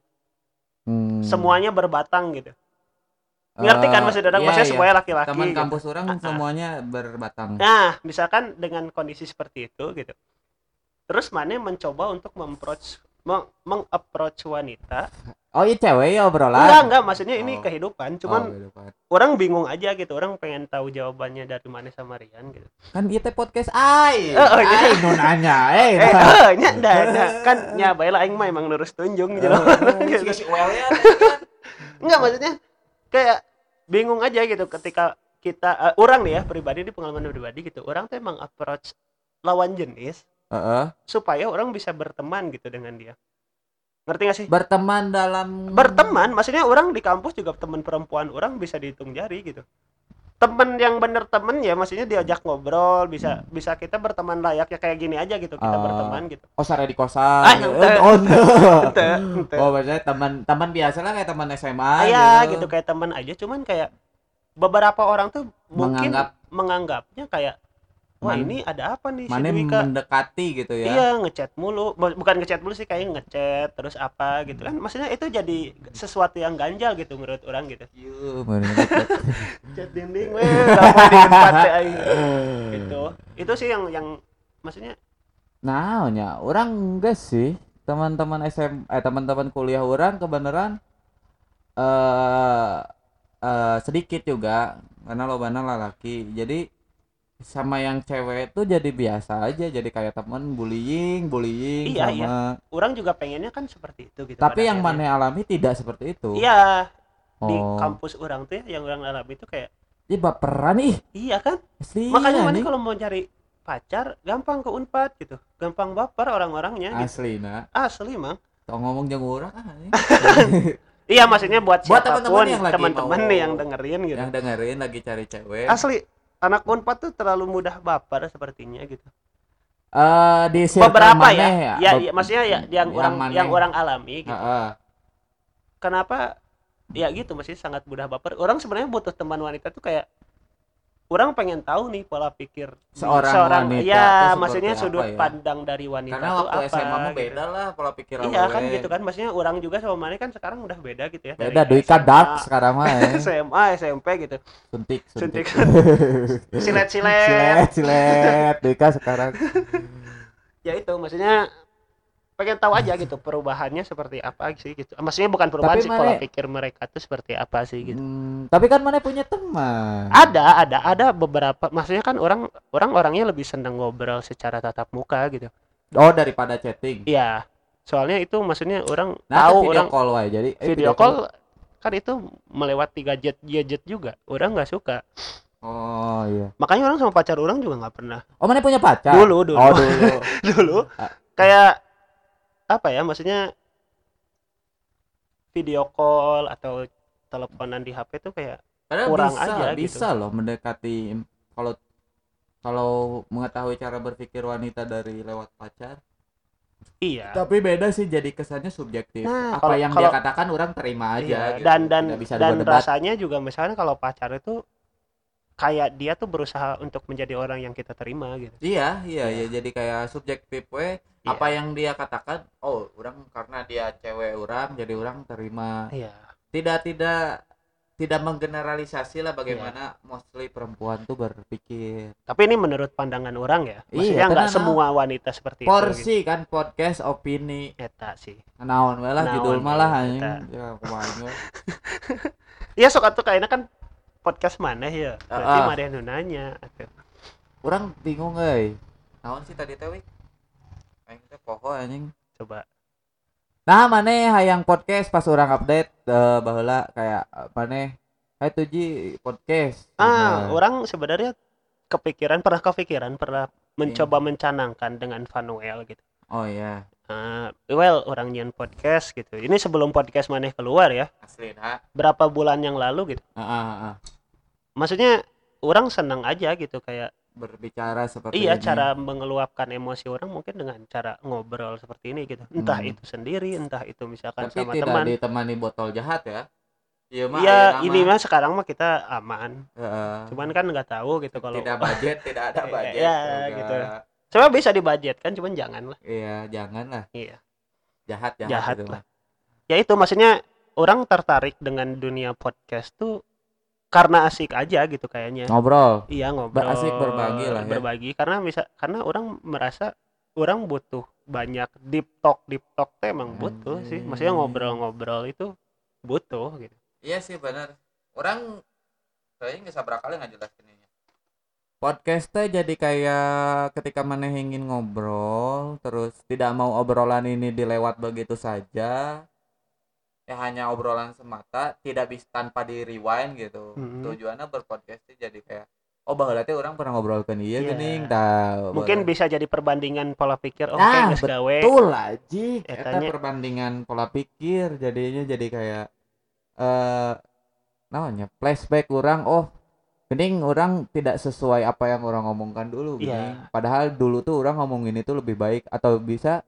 Hmm. semuanya berbatang gitu ngerti kan Eh, maksud orang iya, maksudnya iya. semuanya laki-laki teman gitu. kampus orang ah. semuanya berbatang. Nah, misalkan dengan kondisi seperti itu gitu. Terus mana mencoba untuk memapproach meng- mengapproach wanita. Oh iya cewek ya obrolan. Enggak, enggak, maksudnya ini Oh. kehidupan. Oh, Cuman kehidupan. orang bingung aja gitu. Orang pengen tahu jawabannya dari mana sama Rian gitu. kan teh podcast ai. Oh, iya. Ai nu nanya, eh. Eh, eh, nya dah, dah. kan nya bae aing mah emang lurus tunjung gitu. Eh, si- si Well ya. Enggak, maksudnya kayak bingung aja gitu ketika kita eh, orang nih ya pribadi di pengalaman pribadi gitu. Orang tuh emang approach lawan jenis Heeh. supaya orang bisa berteman gitu dengan dia. Ngerti gak sih? Berteman dalam berteman maksudnya orang di kampus juga teman perempuan orang bisa dihitung jari gitu temen yang bener temen ya maksudnya diajak ngobrol bisa bisa kita berteman layaknya kayak gini aja gitu kita Hmm. Ah. berteman gitu Oh, sare di kosan. Ah, gitu. ente. Oh, ente. Ente, ente. Oh, maksudnya teman teman biasa lah kayak teman SMA iya gitu kayak teman aja cuman kayak beberapa orang tuh mungkin Menganggap- menganggapnya kayak wah Man- ini ada apa nih? Si Mana Dwika mendekati gitu ya. iya ngechat mulu. Bu- bukan ngechat mulu sih kayak ngechat terus apa gitu kan. Maksudnya itu jadi sesuatu yang ganjal gitu menurut orang gitu. Iya, bener ngechat. chat dinding weh di tempat teh aing gitu. Itu sih yang yang maksudnya Nah, nya orang enggak sih. Teman-teman SM eh teman-teman kuliah orang kebenaran eh eh sedikit juga. Karena lo laki. Jadi sama yang cewek tuh jadi biasa aja jadi kayak temen bullying bullying Iya, sama orang juga pengennya kan seperti itu gitu tapi yang mana alami tidak seperti itu. Iya di oh. kampus orang tuh ya, yang orang alami itu kayak Ih, baperan ih. Iya kan? Asli makanya mana kalau mau cari pacar gampang ke unpad gitu. Gampang baper orang-orangnya gitu. asli nah asli mang. Tau ngomong jeung urang ah iya maksudnya buat Buat siapa pun teman-teman yang yang dengerin gitu. Yang dengerin lagi cari cewek. Asli anak unpad tuh terlalu mudah baper sepertinya gitu. Eh di beberapa ya? ya, Be- ya maksudnya ya yang, orang maneh. yang orang alami gitu. Heeh. kenapa? Ya gitu masih sangat mudah baper. Orang sebenarnya butuh teman wanita tuh kayak orang pengen tahu nih pola pikir Seorang wanita tuh ya maksudnya sudut ya? pandang dari wanita karena waktu apa SMA mah gitu. beda lah pola pikir iya kan gitu kan maksudnya orang juga sama mana kan sekarang udah beda gitu ya beda duit kan dark sekarang mah ya. SMA SMP gitu suntik suntik, Suntik. silet silet silet silet Dika sekarang ya itu maksudnya pengen tahu aja gitu perubahannya seperti apa sih gitu. Maksudnya bukan perubahan Tapi sih pola Mane- pikir mereka tuh seperti apa sih gitu. Hmm, tapi kan mana punya teman. Ada ada ada beberapa maksudnya kan orang orang orangnya lebih seneng ngobrol secara tatap muka gitu. Oh daripada chatting. Iya soalnya itu maksudnya orang nah tahu video orang call wae jadi eh, video call kan itu melewati gadget gadget juga orang nggak suka. Oh iya. Makanya orang sama pacar orang juga nggak pernah. Oh mana punya pacar? Dulu dulu. Oh dulu. Dulu. Ah. kayak apa ya maksudnya video call atau teleponan di HP tuh kayak Padahal Kurang bisa, aja gitu. bisa loh mendekati kalau kalau mengetahui cara berpikir wanita dari lewat pacar. iya Tapi beda sih jadi kesannya subjektif. Nah, Apa kalau- yang kalau- dia katakan orang terima aja Iya, gitu. dan dan bisa dan rasanya juga misalnya kalau pacar itu kayak dia tuh berusaha untuk menjadi orang yang kita terima gitu Iya, iya, Iya. ya jadi kayak subjektif we Iya. apa yang dia katakan, oh, orang karena dia cewek orang jadi orang terima. iya Tidak tidak tidak menggeneralisasi lah Iya. bagaimana mostly perempuan tuh berpikir. tapi ini menurut pandangan orang ya Iya, maksudnya nggak semua wanita seperti itu gitu. Porsi kan podcast opini. eta sih Naon lah judul malah eta. anjing. Ya kumaha iya sok atuh kayaknya kan podcast mana ya berarti Ah, ah. mana yang nanya atuh. Orang bingung euy. Naon sih tadi teh we? Aing teh poho anjing. coba Nah, maneh hayang podcast pas orang update eh baheula kayak maneh hai tuji podcast. ah Nah, orang sebenarnya kepikiran pernah kepikiran pernah mencoba mencanangkan dengan Vanuel gitu Oh iya, Ah, well orang nyian podcast gitu ini sebelum podcast maneh keluar ya asli ha. berapa bulan yang lalu gitu Heeh, heeh. maksudnya orang senang aja gitu kayak Berbicara seperti iya ini. cara mengeluapkan emosi orang mungkin dengan cara ngobrol seperti ini gitu entah Hmm. itu sendiri entah itu misalkan tapi sama tidak teman ditemani botol jahat ya. Iya mah. iya ayeuna ini mah. sekarang mah kita aman Heeh. cuman kan nggak tahu gitu kalau tidak budget, tidak ada budget. iya, juga. gitu. Coba bisa dibudget kan cuman jangan lah Iya, jangan lah. iya Jahat jahat, Jahat itu lah. mah. ya itu maksudnya orang tertarik dengan dunia podcast tuh karena asik aja gitu kayaknya Ngobrol. iya ngobrol Asik berbagi lah ya. berbagi karena bisa karena orang merasa orang butuh banyak deep talk deep talk tuh emang butuh sih maksudnya ngobrol-ngobrol itu butuh gitu Iya sih benar. Orang saya nggak sabar kali nggak jelasin ini. Podcast teh jadi kayak ketika mana ingin ngobrol terus tidak mau obrolan ini dilewat begitu saja ya hanya obrolan semata tidak bisa tanpa di rewind gitu Mhm. tujuannya berpodcast teh jadi kayak oh bahwa teh orang pernah ngobrolkan dia Iya. gening tahu mungkin bisa jadi perbandingan pola pikir oke Nah, geus gawe betul aja eta Etanya- perbandingan pola pikir jadinya jadi kayak eh namanya flashback orang oh gening orang tidak sesuai apa yang orang ngomongkan dulu gening Iya. padahal dulu tuh orang ngomongin itu lebih baik atau bisa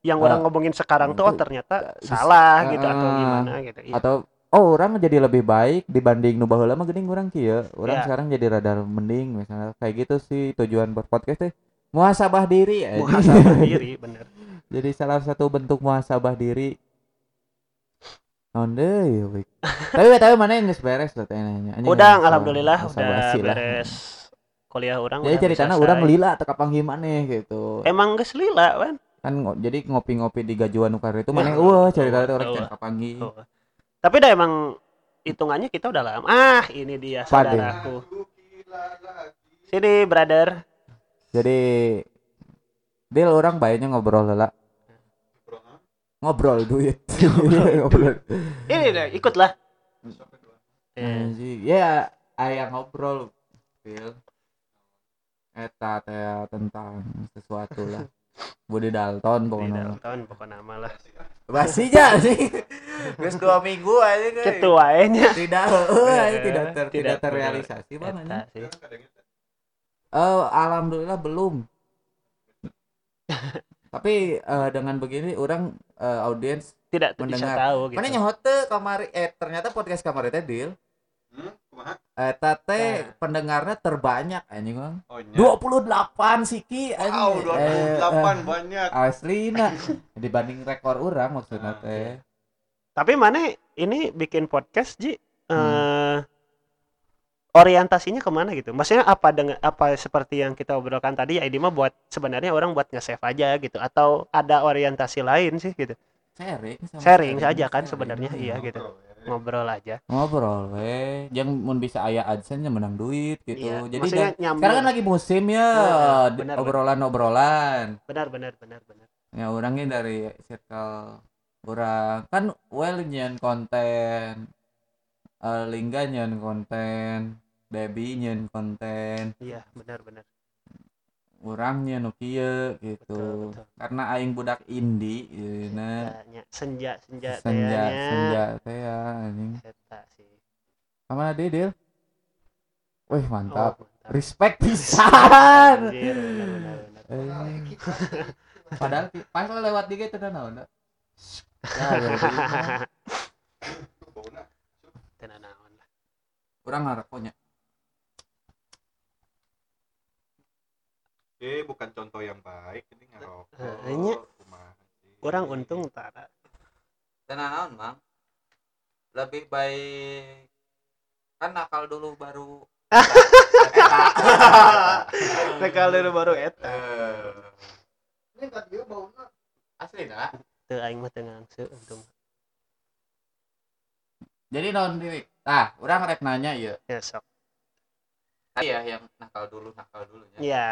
yang Eh, orang ngomongin sekarang tuh oh ternyata bisa- salah gitu atau eh, gimana gitu. Iya. atau oh orang jadi lebih baik dibanding nu baheula mah geuning urang kieu. Orang Iya. sekarang jadi rada mending misalnya. Kayak gitu sih tujuan berpodcast teh. Muhasabah diri ya muhasabah diri bener. Jadi salah satu bentuk muhasabah diri Naon deui we. tapi tapi mana yang geus beres nanya Anjing udah alhamdulillah udah beres. Kuliah orang jadi udah ceritanya selesai. urang lila teu kapanggih maneh gitu. Emang geus lila kan kan jadi ngopi-ngopi di gajuan ukar itu maneh Ya, wah cerita eueuh, itu orang kapanggih Oh. tapi dah emang hitungannya kita udah lama. Ah ini dia saudaraku. Sini brother. Jadi Dil orang baiknya ngobrol lah ngobrol duit. Ngobrol. Ini deh ikutlah. Eh, Anjing. ya ayah ngobrol Phil. Eta teh tentang sesuatu lah. Budi Dalton pokoknya Dalton pokoknya nama lah. Basinya sih Geus dua minggu aja kan ketuanya tidak eh, tidak ter, tidak terrealisasi bang Eta anjing. sih. Eh, alhamdulillah belum tapi eh, dengan begini orang eh, audiens tidak bisa Mendengar. tahu gitu mana nyaho teu kamari eh ternyata podcast kamari teh deal Hmm, kumaha? eta teh Nah. pendengarnya terbanyak anjing bang Oh, nya. 28 siki Wow, anjing. Eh, 28 banyak. eh, aslina dibanding rekor orang maksudnya Ah, teh tapi mana ini bikin podcast ji eh Hmm. Orientasinya ke mana gitu? Maksudnya apa dengan apa seperti yang kita obrolkan tadi ya ini mah buat sebenarnya orang buat nge-save aja gitu atau ada orientasi lain sih gitu? Sharing sama sharing saja kan sharing. sebenarnya iya gitu. Ngobrol, ya. ngobrol aja. Ngobrol weh jangan mun bisa aya adsense menang duit gitu. Iya, jadi maksudnya dan- nyambung. sekarang kan lagi musim ya. Nah, di- benar, obrolan-obrolan. Benar benar benar benar. Ya orangnya dari circle orang. Kan well nyen konten eh, Lingga nyen konten Debbie nyen konten. Iya benar benar. Orangnya nu kieu gitu. Betul, betul. karena aing budak indie gitu nah senja senja senja tayanya. senja teh ya anjing. Eta sih. Sama Dedel Wih mantap. Oh, mantap. respect pisan. Eh, padahal pas lewat di gitu dan naon. Ya, ya, ya. Bauna. Tenan naon lah. Kurang ngarepnya Eh, bukan contoh yang baik ini ngerokok. Eh, nya. Kumaha sih? Orang untung tara. Tenang naon mang lebih baik kan nakal dulu baru Tekal dulu baru eta. Ini kan dia baunya asli dah Teu aing mah teu ngangse untung. Jadi naon diri ah orang rek nanya ya Ya sok. iya yang nakal dulu nakal dulu ya Iya.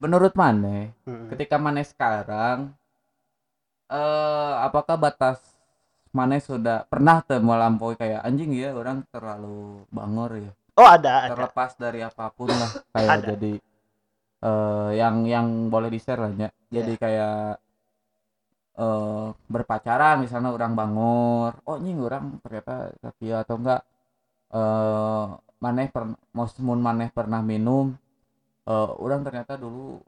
menurut mana Hmm. ketika mana sekarang eh apakah batas mana sudah pernah tuh melampaui kayak anjing ya orang terlalu bangor ya Oh ada ada. terlepas dari apa pun lah kayak Ada. jadi eh yang yang boleh di share lah ya jadi kayak eh berpacaran misalnya orang bangor oh nying orang ternyata setia atau enggak eh maneh pernah mun maneh pernah minum eh orang ternyata dulu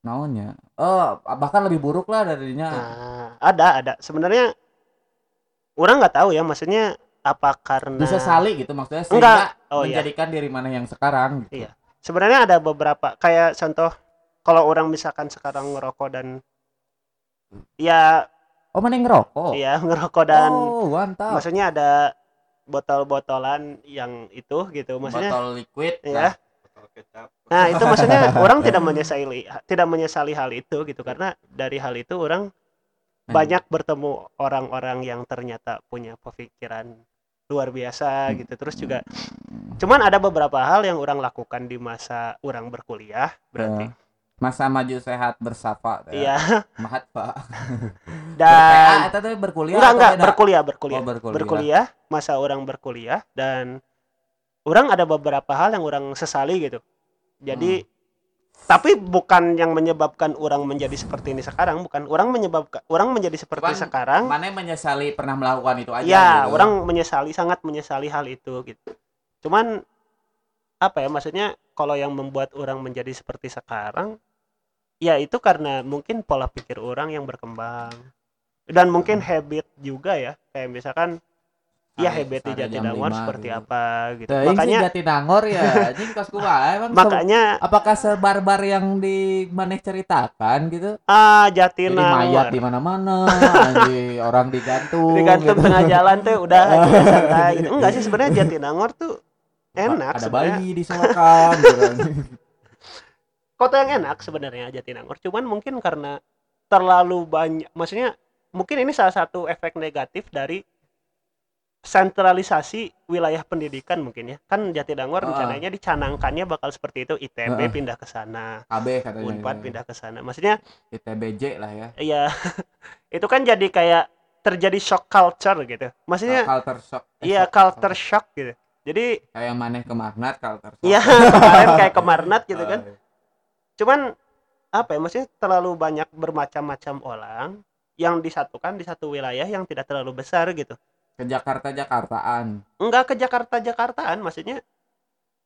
naonnya eh bahkan lebih buruk lah darinya Nah, ada ada. Sebenarnya orang nggak tahu ya maksudnya apa karena bisa sali gitu maksudnya. Enggak. sehingga Oh, iya. menjadikan diri mana yang sekarang gitu. Iya. sebenarnya ada beberapa kayak contoh kalau orang misalkan sekarang ngerokok dan ya oh mana yang ngerokok? Ya ngerokok dan oh mantap. maksudnya ada botol-botolan yang itu gitu maksudnya botol liquid. Ya Botol kecap. nah itu maksudnya orang tidak menyesali tidak menyesali hal itu gitu karena dari hal itu orang Nah, banyak bertemu orang-orang yang ternyata punya pemikiran luar biasa gitu. Terus juga cuman ada beberapa hal yang orang lakukan di masa orang berkuliah berarti. Ya. Masa maju sehat bersafa teh. iya mahat pak dan itu tuh berkuliah enggak atau enggak beda? berkuliah berkuliah Oh, berkuliah. berkuliah masa orang berkuliah dan orang ada beberapa hal yang orang sesali gitu jadi Hmm. tapi bukan yang menyebabkan orang menjadi seperti ini sekarang bukan orang menyebabkan orang menjadi seperti Cuman sekarang mana yang menyesali pernah melakukan itu aja ya gitu. orang menyesali sangat menyesali hal itu gitu cuman apa ya maksudnya kalau yang membuat orang menjadi seperti sekarang ya itu karena mungkin pola pikir orang yang berkembang dan mungkin Hmm. habit juga ya kayak misalkan ya Sare- habit di Jatinangor seperti gitu. apa gitu sih makanya Jatinangor ya anjing kos gua emang se- makanya apakah sebarbar yang di maneh ceritakan gitu ah jadi mayat Jatinangor di mana-mana orang digantung digantung gitu. tengah jalan tuh udah aja santai gitu enggak sih sebenarnya Jatinangor tuh enak ada sebenarnya bayi disolokan gitu. Kota yang enak sebenarnya Jatinangor. Cuman mungkin karena terlalu banyak maksudnya mungkin ini salah satu efek negatif dari sentralisasi wilayah pendidikan mungkin ya. Kan Jatinangor Ah. rencananya dicanangkannya bakal seperti itu. ITB Ah. pindah ke sana. KB katanya Unpad ya. pindah ke sana. Maksudnya ITBJ lah ya. ya itu kan jadi kayak terjadi shock culture gitu. Maksudnya culture shock. Eh, iya shock- culture shock gitu. Jadi kayak maneh ke Magnat culture shock. Ya kemarin kayak kemarnat gitu kan. Iya. Cuman apa ya maksudnya terlalu banyak bermacam-macam orang yang disatukan di satu wilayah yang tidak terlalu besar gitu. Ke Jakarta Jakartaan. Enggak ke Jakarta Jakartaan. Maksudnya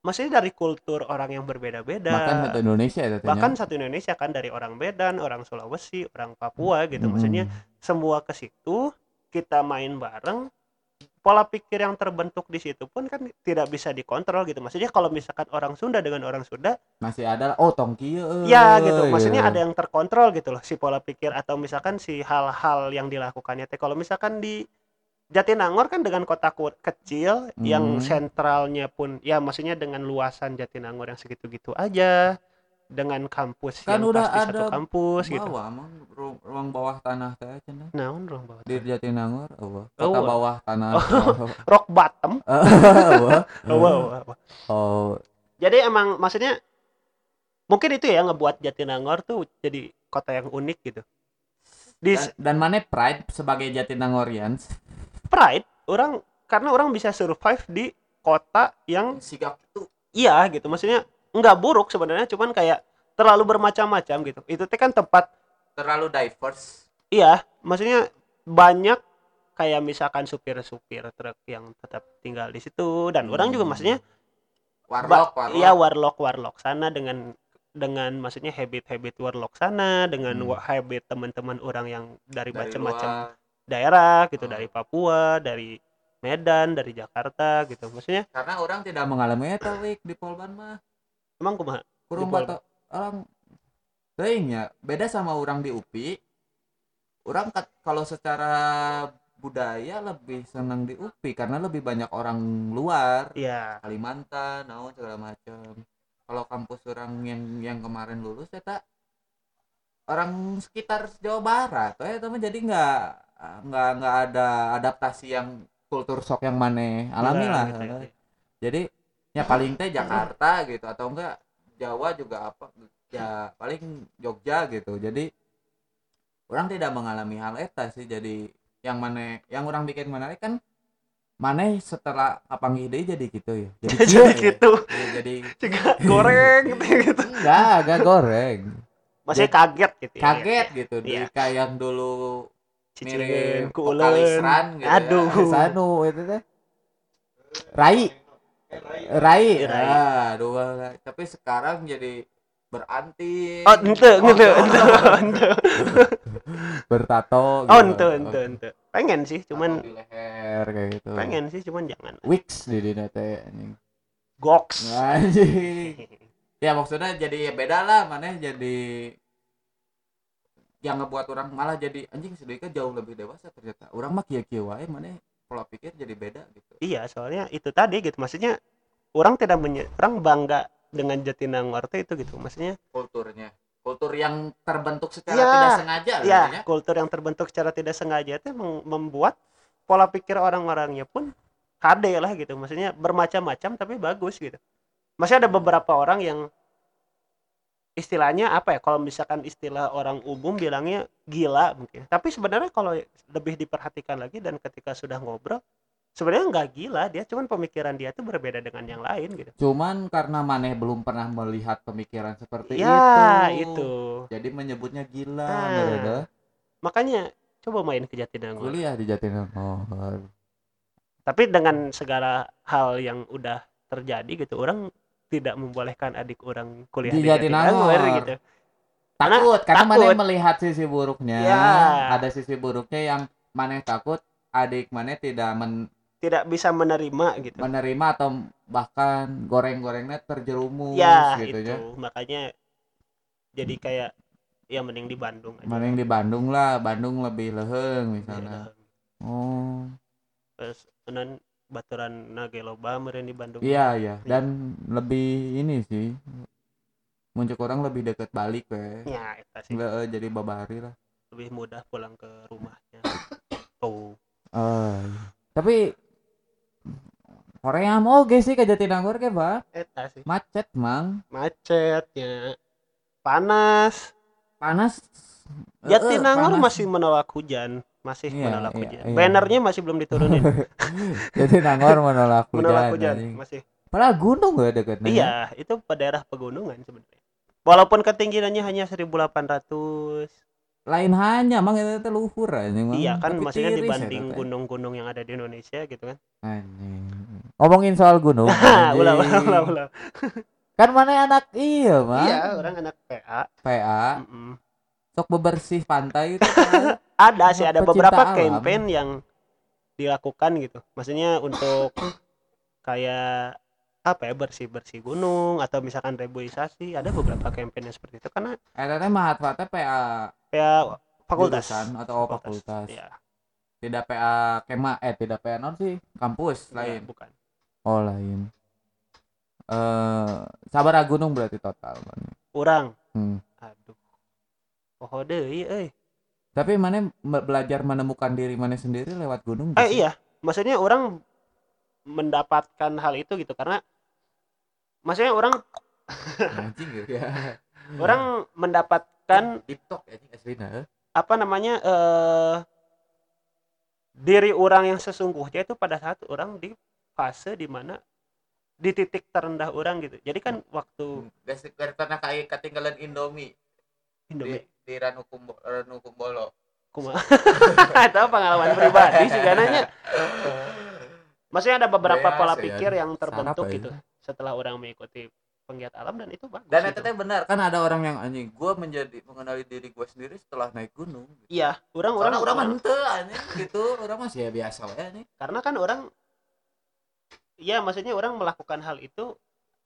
maksudnya dari kultur orang yang berbeda-beda. Bahkan satu Indonesia ya bahkan satu Indonesia kan dari orang Medan orang Sulawesi orang Papua gitu. Mm-mm. maksudnya semua ke situ kita main bareng pola pikir yang terbentuk di situ pun kan tidak bisa dikontrol gitu maksudnya kalau misalkan orang Sunda dengan orang Sunda masih ada oh tongki eh, ya gitu iya. maksudnya ada yang terkontrol gitu loh si pola pikir atau misalkan si hal-hal yang dilakukannya teh kalau misalkan di Jatinangor kan dengan kota kecil yang Hmm. sentralnya pun ya maksudnya dengan luasan Jatinangor yang segitu-gitu aja dengan kampus Kan yang udah pasti satu ada kampus gitu. bawah emang ru- ruang bawah tanah teh cenah naon ruang bawah di? Jatinangor oh, kota Oh. bawah tanah. Rock bottom. Oh, oh, oh. Jadi emang maksudnya mungkin itu ya ngebuat Jatinangor tuh jadi kota yang unik gitu. Di dan, dan mana pride sebagai Jatinangorians? Pride orang karena orang bisa survive di kota yang sigap itu. iya gitu. Maksudnya nggak buruk sebenarnya cuman kayak terlalu bermacam-macam gitu itu teh kan tempat terlalu diverse iya maksudnya banyak kayak misalkan supir-supir truk yang tetap tinggal di situ dan orang juga Hmm. maksudnya warlock warlock iya warlock warlock sana dengan dengan maksudnya habit-habit warlock sana dengan Hmm. habit teman-teman orang yang dari, dari macam-macam daerah gitu Hmm. dari Papua dari Medan dari Jakarta gitu maksudnya karena orang tidak mengalami eta Wik, di Polban mah emang kumaha kurung bata orang teuing ya beda sama orang di UPI. Orang kat- kalau secara budaya lebih senang di UPI karena lebih banyak orang luar. Iya. Kalimantan naon segala macam kalau kampus orang yang yang kemarin lulus ya tak orang sekitar Jawa Barat. Ya teman jadi nggak nggak nggak ada adaptasi yang kultur shock yang mana alami lah gitu, gitu. jadi ya paling teh Jakarta gitu atau enggak Jawa juga apa ya paling Jogja gitu jadi orang tidak mengalami hal eta sih jadi yang mana yang orang bikin menarik kan mana setelah kapanggih deui jadi gitu ya jadi jadi kieu ya. gitu Iya, jadi Juga goreng gitu gitu enggak enggak goreng masih kaget gitu ya. kaget gitu Iya. di kayak yang dulu mirip ku vokalis uleun. Ran gitu Aduh. ya. Sanu itu teh Rai Rai. Rai. ah dua tapi sekarang jadi beranti. Oh ente ente ente ente bertato oh gitu. ente ente ente. Pengen sih cuman Tato di leher kayak gitu. Pengen sih cuman jangan. Wix di dina teh anjing. Anjing. Ya maksudnya jadi beda lah mana jadi yang ngebuat orang malah jadi anjing sedikit jauh lebih dewasa ternyata. Orang mah kia kia wae mana pola pikir jadi beda gitu. Iya soalnya itu tadi gitu. Maksudnya orang tidak menye orang bangga dengan Jatinangor itu gitu. Maksudnya kulturnya. Kultur yang terbentuk secara Ya, tidak sengaja ya. gitu kultur yang terbentuk secara tidak sengaja itu mem- membuat pola pikir orang-orangnya pun kade lah gitu. Maksudnya bermacam-macam tapi bagus gitu. Masih ada beberapa orang yang istilahnya apa ya? Kalau misalkan istilah orang umum bilangnya gila mungkin. Tapi sebenarnya kalau lebih diperhatikan lagi dan ketika sudah ngobrol sebenarnya nggak gila dia cuman pemikiran dia tuh berbeda dengan yang lain gitu. Cuman karena maneh belum pernah melihat pemikiran seperti ya itu. itu. Jadi menyebutnya gila Nah. makanya coba main ke Jatinangor. Kuliah di Jatinangor. Tapi dengan segala hal yang udah terjadi gitu orang tidak membolehkan adik orang kuliah Di di, Jatinangor. Gitu. Karena takut karena takut. maneh melihat sisi buruknya? Ya. ada sisi buruknya yang maneh takut adik maneh tidak men- tidak bisa menerima gitu. menerima atau bahkan goreng-gorengnya terjerumus ya gitu itu. ya. Makanya jadi kayak ya mending di Bandung aja. Mana yang di Bandung lah. Bandung lebih leheng misalnya. Ya, oh. Terus non baturan nage loba meureun di Bandung. Iya iya. Dan lebih ini sih muncul orang lebih deket balik we. Ya eta sih. Nggak, eh, jadi babari lah. Lebih mudah pulang ke rumahnya. Oh iya. tapi Korea mau oke sih ke Jatinangor ke pak eta sih. Macet mang. Macetnya panas. Panas? Eh, Jatinangor panas. masih menolak hujan masih Iya, menolak iya, hujan iya. bannernya masih belum diturunin. Jatinangor menolak hujan, menolak hujan anjing. masih. Padahal gunung gak deketnya iya itu pada daerah pegunungan sebenarnya. Walaupun ketinggiannya hanya 1800 lain hanya mang itu teh luhur anjing Mang. iya kan Tapi maksudnya tiris dibanding gunung-gunung yang ada di Indonesia gitu kan. Anjing. ngomongin soal gunung ulah ulah ulah ulah. Kan mana anak iya mah iya orang anak PA PA Mm-mm. Sok bebersih pantai itu kan. ada sih ada beberapa alam. campaign yang dilakukan gitu. Maksudnya untuk kayak apa ya bersih bersih gunung atau misalkan rebuisasi ada beberapa campaign yang seperti itu. Karena eta teh mahatfatnya PA ya fakultas. Jurusan atau fakultas, ya, tidak PA kema eh tidak PA non sih kampus ya, lain. bukan. Oh lain. Eh sabar gunung berarti total orang hmm. aduh oh deui euy. Tapi mana belajar menemukan diri mana sendiri lewat gunung eh iya. Maksudnya orang mendapatkan hal itu gitu karena maksudnya orang anjing gitu ya orang mendapatkan TikTok anjing aslinya eh. apa namanya eh diri orang yang sesungguhnya itu pada saat orang di fase di mana di titik terendah orang gitu. Jadi kan waktu Gas dari tanah kayak ketinggalan Indomie. Di, Indomie di Ranu Kumbo, Ranu Kumbolo. kumaha itu pengalaman pribadi sih karena maksudnya ada beberapa pola ya. pikir yang terbentuk Sarap, ya. gitu setelah orang mengikuti penggiat alam dan itu bagus Dan gitu. itu teh benar kan ada orang yang anjing gua menjadi mengenali diri gua sendiri setelah naik gunung. iya orang Orang orang orang mah anjing gitu, orang masih ya biasa we nih. karena kan orang ya maksudnya orang melakukan hal itu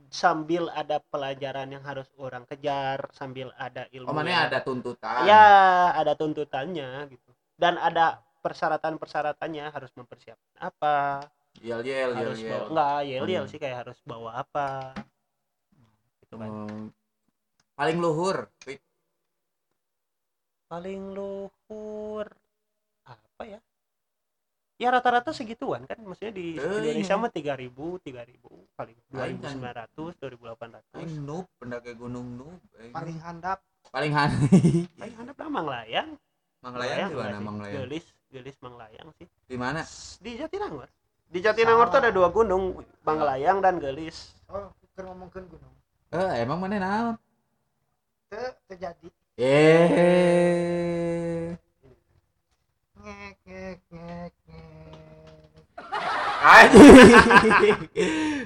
sambil ada pelajaran yang harus orang kejar sambil ada ilmu Oh mana yang- ada tuntutan. ya ada tuntutannya gitu dan ada persyaratan-persyaratannya harus mempersiapkan apa Yel yel yel harus yel. bawa enggak yel yel Hmm. sih kayak harus bawa apa gitu kan Hmm. Paling luhur. Paling luhur apa ya ya rata-rata segituan kan maksudnya di Eh, Indonesia iya. mah tiga ribu tiga ribu paling dua ribu sembilan ratus dua ribu delapan ratus noob pendaki gunung noob. aing. paling handap paling hani. paling handap lah Manglayang Manglayang di mana. Manglayang? Gelis Gelis Manglayang sih Di mana? di Jatinangor di Jatinangor tuh ada dua gunung Manglayang dan Gelis oh keur ngomongkeun gunung Eh, emang mana naon? teu terjadi Eh. ngek ngek ngek anjing.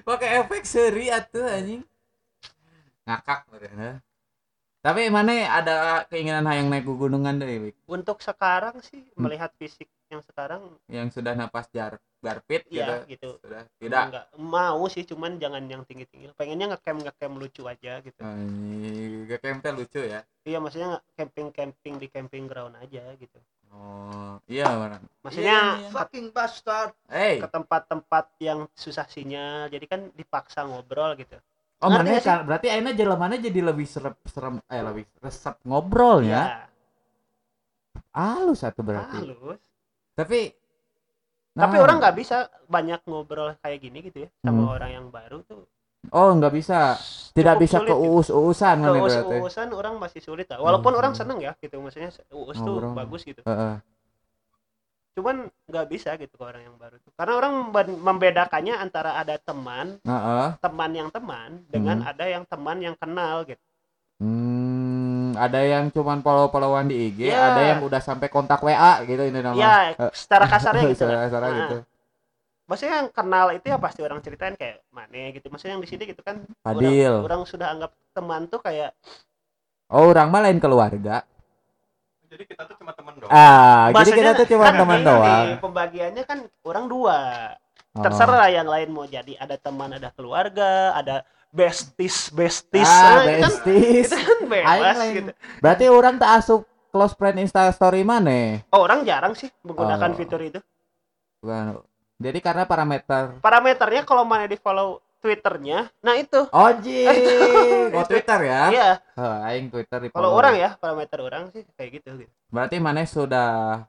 Pakai efek seri atuh anjing. Ngakak bener tapi mana ada keinginan hayang naik ke gunungan deh Wik? untuk sekarang sih Hmm. melihat fisik yang sekarang. Yang sudah napas jar garpit ya gitu? gitu. Sudah tidak? Enggak, mau sih cuman jangan yang tinggi-tinggi. Pengennya ngecamp ngecamp lucu aja gitu. Campnya lucu ya? Iya maksudnya camping camping di camping ground aja gitu oh iya orang maksudnya Iya, iya. fucking bastard. Hey. Ke tempat-tempat yang susah sinyal. Jadi kan dipaksa ngobrol gitu. Oh mana kan berarti akhirnya jelemana jadi lebih serem serem eh lebih resep ngobrol ya? Halus satu berarti. Halus. Tapi tapi nah, orang nggak bisa banyak ngobrol kayak gini gitu ya sama Hmm. orang yang baru tuh oh nggak bisa tidak cukup bisa sulit ke gitu. uus-uusan mana berarti Keus-uusan orang masih sulit lah walaupun Hmm. orang seneng ya gitu maksudnya uus tuh Ngobrol. bagus gitu cuman nggak bisa gitu ke orang yang baru tuh karena orang membe- membedakannya antara ada teman teman yang teman dengan Hmm. ada yang teman yang kenal gitu Hmm, ada yang cuman follow-followan di IG, Ya. ada yang udah sampai kontak WA gitu ini nama. ya secara kasarnya gitu Secara Nah, gitu. Maksudnya yang kenal itu ya pasti orang ceritain kayak mana gitu maksudnya yang di sini gitu kan Fadil. orang, orang sudah anggap teman tuh kayak Oh, orang mah lain keluarga. Jadi kita tuh cuma teman doang. Ah, jadi maksudnya kita tuh cuma kan teman ini, doang. pembagiannya kan orang dua Oh. terserah yang lain mau jadi ada teman ada keluarga ada besties besties Ah, Nah, itu kan besties. itu kan bebas gitu Berarti orang tak asup close friend Insta story mana? oh, orang jarang sih menggunakan Oh. fitur itu Bukan. Jadi karena parameter parameternya kalau mana di follow twitternya nah itu Oh, jing. Oh, Twitter ya? iya Oh, aing Twitter di kalau follow. orang ya parameter orang sih kayak gitu gitu Berarti mana sudah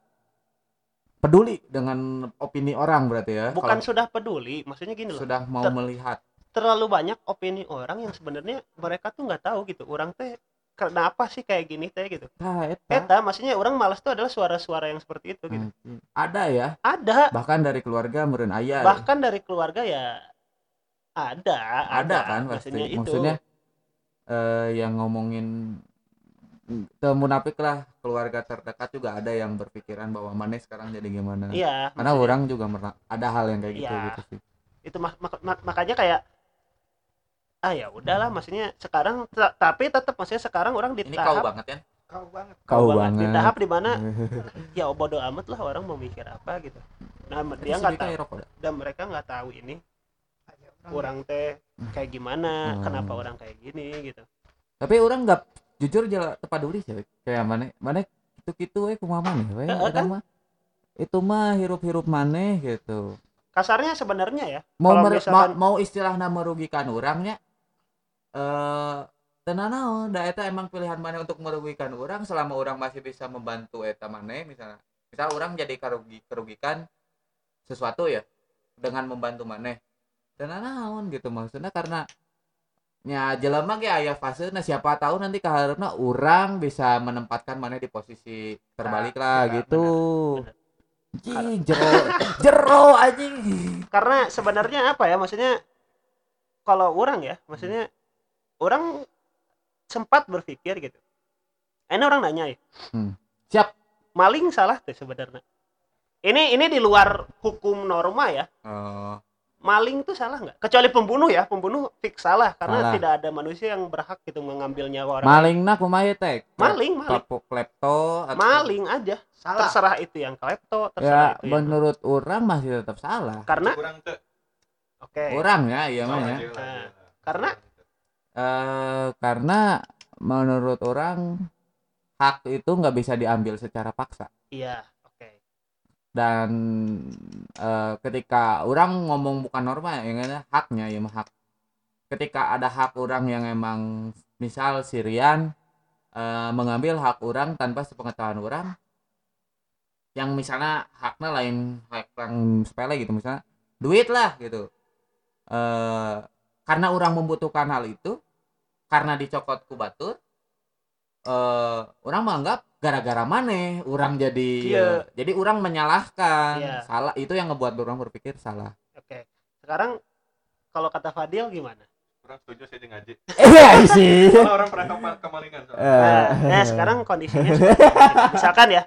peduli dengan opini orang berarti ya? bukan Kalau sudah peduli maksudnya gini loh sudah mau Ter- melihat. terlalu banyak opini orang yang sebenarnya mereka tuh nggak tahu gitu orang teh kenapa sih kayak gini teh gitu Nah, eta. eta maksudnya orang malas tuh adalah suara-suara yang seperti itu gitu Anjing. Ada ya, ada bahkan dari keluarga meureun aya. bahkan dari keluarga ya ada ada kan pasti. maksudnya itu Maksudnya eh, yang ngomongin munafik lah keluarga terdekat juga ada yang berpikiran bahwa mana sekarang jadi gimana iya karena maksudnya orang juga ada hal yang kayak gitu Iya. gitu sih itu mak- mak- mak- makanya kayak ah ya udahlah maksudnya sekarang ta- tapi tetap maksudnya sekarang orang di ini kau tahap banget ya kau banget. Kau di banget. tahap di mana ya bodo amat lah orang mau mikir apa gitu. Nah dia nggak tahu. Dan mereka nggak tahu ini orang teh kayak gimana Hmm. kenapa orang kayak gini gitu. Tapi orang nggak jujur jalan tepat duri sih kayak mana mana itu gitu eh kumaha maneh we Heeh, Eta kan? mah itu mah hirup-hirup maneh gitu. Kasarnya sebenarnya ya mau Kalau mer- misalkan- mau, mau istilahnya merugikan orangnya eh tenan naon da eta emang pilihan mana untuk merugikan orang selama orang masih bisa membantu eta mana misalnya misal orang jadi kerugi kerugikan sesuatu ya dengan membantu mana tenan naon gitu maksudnya karena nya jelema ge aya fase nah siapa tahu nanti kaharepna orang bisa menempatkan mana di posisi terbalik lah benar, gitu. Anjing, jero jero anjing. Karena sebenarnya apa ya maksudnya kalau orang ya maksudnya orang sempat berpikir gitu. Ini orang nanya ya. Hmm. Siap. maling salah tuh sebenarnya. Ini ini di luar hukum norma ya. Oh. maling tuh salah nggak? Kecuali pembunuh ya. Pembunuh fix salah karena Salah. tidak ada manusia yang berhak gitu mengambil nyawa orang maling nak kumaha teh maling maling. Klep- klepto atau- maling aja. Salah. Terserah itu yang klepto ya terserah itu yang menurut orang masih tetap salah. Karena kurang teh oke. Orang ya iya mah ya. Nah, karena- eh karena menurut orang hak itu nggak bisa diambil secara paksa. Iya oke. Dan eh, ketika orang ngomong bukan norma ya yang ada haknya ya mah hak. Ketika ada hak orang yang emang misal Sirian eh, mengambil hak orang tanpa sepengetahuan orang yang misalnya haknya lain hak yang sepele gitu misalnya duit lah gitu. Eh karena orang membutuhkan hal itu karena dicokot ku batur eh orang menganggap gara-gara mana orang jadi Iya. jadi orang menyalahkan Iya. salah itu yang ngebuat orang berpikir salah oke sekarang kalau kata Fadil gimana kurang setuju saya di ngaji iya sih orang pernah kema- kemalingan soalnya. nah, nah, sekarang kondisinya misalkan ya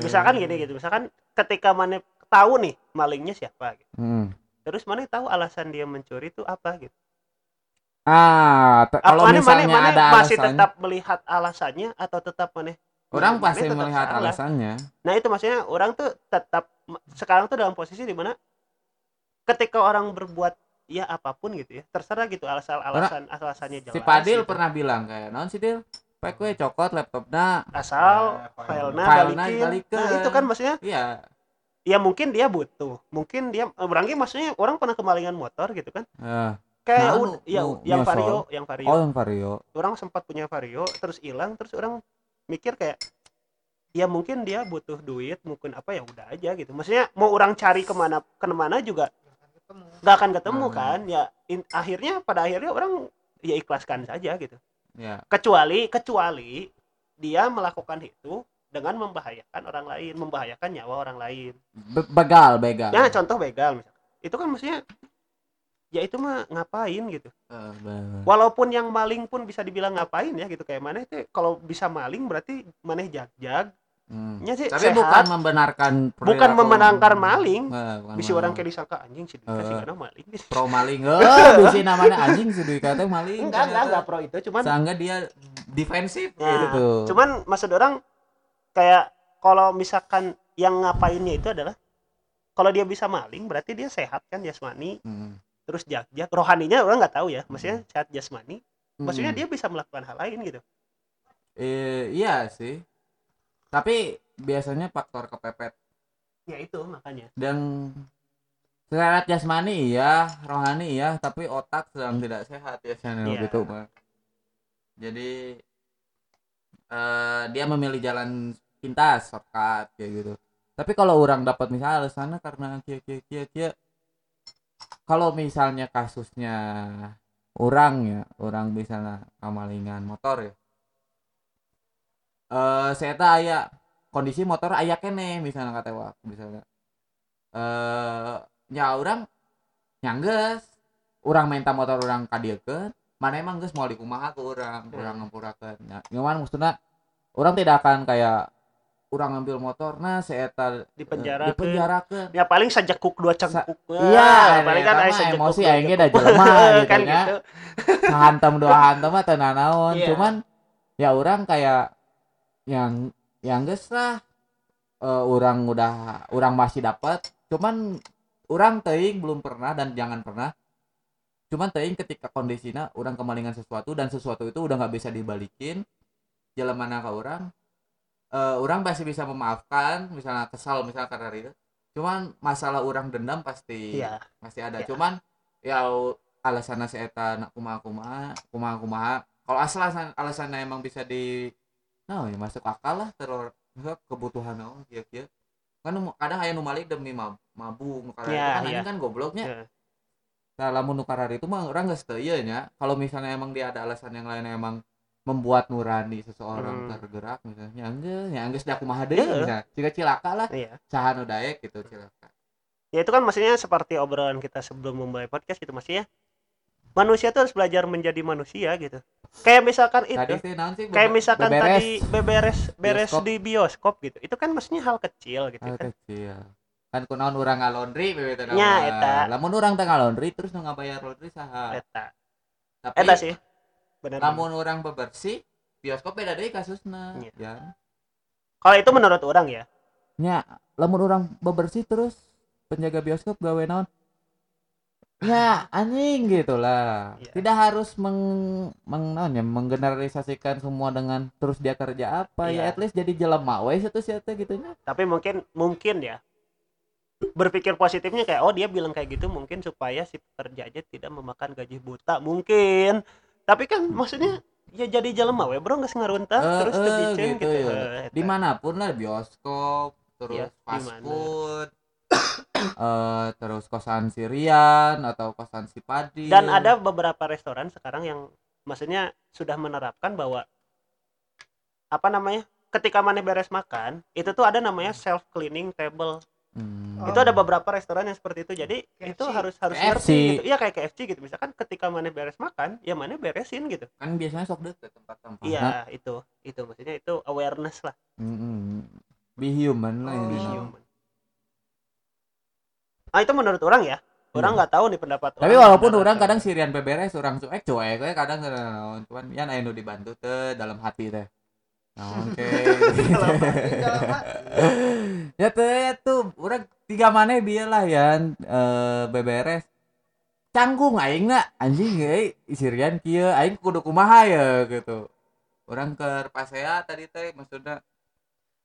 misalkan gini gitu misalkan ketika mana tahu nih malingnya siapa gitu. Hmm. Terus mana tahu alasan dia mencuri itu apa gitu? Ah kalau Mana- mana- misalnya mana ada masih alasan. tetap melihat alasannya atau tetap mana orang mana pasti tetap melihat salah. alasannya. Nah itu maksudnya orang tuh tetap sekarang tuh dalam posisi di mana ketika orang berbuat ya apa pun gitu ya terserah gitu alasan alasan alasannya jelas si Padil gitu. pernah bilang kayak non si Dil we cokot laptopna asal Nah, filenya balikin. nah itu kan maksudnya iya ya mungkin dia butuh. Mungkin dia berangkat maksudnya orang pernah kemalingan motor gitu kan? Eh, kayak Nah, ya yang vario yang vario. Oh yang vario. Orang sempat punya vario terus hilang terus orang mikir kayak ya mungkin dia butuh duit mungkin apa ya udah aja gitu. Maksudnya mau orang cari ke mana ke mana juga nggak akan ketemu Hmm. kan? Ya in- akhirnya pada akhirnya orang ya ikhlaskan saja gitu. Ya. Kecuali kecuali dia melakukan itu dengan membahayakan orang lain membahayakan nyawa orang lain. Be- begal begal. Ya contoh begal misalkan itu kan maksudnya ya itu mah ngapain gitu. Eh, be- walaupun yang maling pun bisa dibilang ngapain ya gitu. Kayak mana itu kalau bisa maling berarti mana jag-jag. Hmm. nya sih tapi sehat. bukan membenarkan bukan membenarkan maling. Eh, bukan bisa orang kayak disangka anjing sih dikasih Eh. karena maling? Pro maling. Eh bisa namanya anjing sih kata maling. Enggak enggak enggak pro itu. Cuman sehingga dia defensif Nah, gitu. cuman maksud orang kayak kalau misalkan yang ngapainnya itu adalah kalau dia bisa maling berarti dia sehat kan jasmani Hmm. terus jag-jag rohaninya orang nggak tahu ya maksudnya sehat jasmani maksudnya Hmm. dia bisa melakukan hal lain gitu Eh, iya sih tapi biasanya faktor kepepet ya itu makanya dan secara jasmani iya rohani iya tapi otak sedang tidak sehat ya channel Iya. gitu Pak. jadi eh, dia memilih jalan pintas shortcut kayak gitu. Tapi kalau orang dapat misalnya alasannya karena kia kia kia kia kalau misalnya kasusnya orang ya orang misalnya kamalingan motor ya eh saya tahu aya kondisi motor aya kene misalnya kata wak misalnya. Eh nya orang nyangges orang minta motor orang kadiekeun mana emang geus mau dikumaha ke orang Hmm. orang ngampurakeun. Ya nyaman maksudnya orang tidak akan kayak orang ngambil motor nah seeta Dipenjarakeun. dipenjarakeun ya paling sajekuk dua cengkuk iya paling kan eta aya sajekuk emosi aing ge da jelema gitu kan gitu sahantem dua hantem mah teu nanaon Iya. cuman ya orang kayak yang yang geus lah. Eh, orang udah orang masih dapat cuman orang teuing belum pernah dan jangan pernah. Cuman teuing ketika kondisinya orang kemalingan sesuatu dan sesuatu itu udah nggak bisa dibalikin jalan mana ke orang eh, orang masih bisa memaafkan misalnya kesal misalnya karena itu. Cuman masalah orang dendam pasti iya. masih ada. Ya. cuman ya alasannya si eta nak kumaha kumaha kumaha kumaha kalau asal alasan alasannya emang bisa di nah ya masuk akal lah terus kebutuhan naon kieu kieu kan kadang aya nu malik demi mab mabuk nu karari Ya, itu kan ya. anjing kan gobloknya. Ya. nah lamun nu karari itu mah orang teu ieu nya. Kalau misalnya emang dia ada alasan yang lain emang membuat nurani seseorang Hmm. tergerak misalnya geus ya geus da kumaha deui Ya. misalnya jika cilaka lah iya saha nu daek gitu cilaka ya itu kan maksudnya seperti obrolan kita sebelum memulai podcast gitu maksudnya manusia tuh harus belajar menjadi manusia gitu kayak misalkan itu tadi sih kayak misalkan beberes. tadi beberes beres Bioskop. di bioskop gitu itu kan maksudnya hal kecil gitu Hal kan kecil kan kunaon urang ngalondri bebe teh nama. eta. lamun urang teh ngalondri terus nu ngabayar laundry saha eta tapi eta sih benar lamun urang bebersih bioskop beda deui kasusna Iya. ya. Kalau itu menurut orang ya? Nya lamun urang bebersih terus penjaga bioskop gawe naon? Ya anjing gitu lah. Iya. tidak harus meng, meng naon ya, menggeneralisasikan semua dengan terus dia kerja apa ya. Iya. at least jadi jelema we satu siapa gitu nya. Tapi mungkin mungkin ya. Berpikir positifnya kayak oh dia bilang kayak gitu mungkin supaya si pekerja aja tidak memakan gaji buta mungkin tapi kan maksudnya ya jadi jelema we bro nggak ngaruntah Eh, terus biceun gitu gitu, ya. Eta. di mana pun lah bioskop terus Iya, fast di mana. food eh terus kosan Sirian atau kosan Sipadi dan ada beberapa restoran sekarang yang maksudnya sudah menerapkan bahwa apa namanya ketika mana beres makan itu tuh ada namanya self cleaning table Hmm. Itu ada beberapa restoran yang seperti itu jadi KFC. itu harus harus KFC. ngerti gitu iya kayak KFC gitu misalkan ketika mana beres makan ya mana beresin gitu kan biasanya sok deket tempat-tempat iya itu itu maksudnya itu awareness lah Mm-mm. be human lah Oh. be ini. human ah itu menurut orang ya orang Iya. nggak tahu nih pendapat tapi walaupun orang kadang Sirian beberes orang cuek cuek kadang naon. cuman ya anu dibantu teh dalam hati teh naon ke ya teh ya tuh. Orang tiga mana biar lah ya eh, beberes. Canggung aing na anjing euy Sirian kieu. Aing kudu kumaha ya gitu. Orang ke pasea tadi teh maksudnya.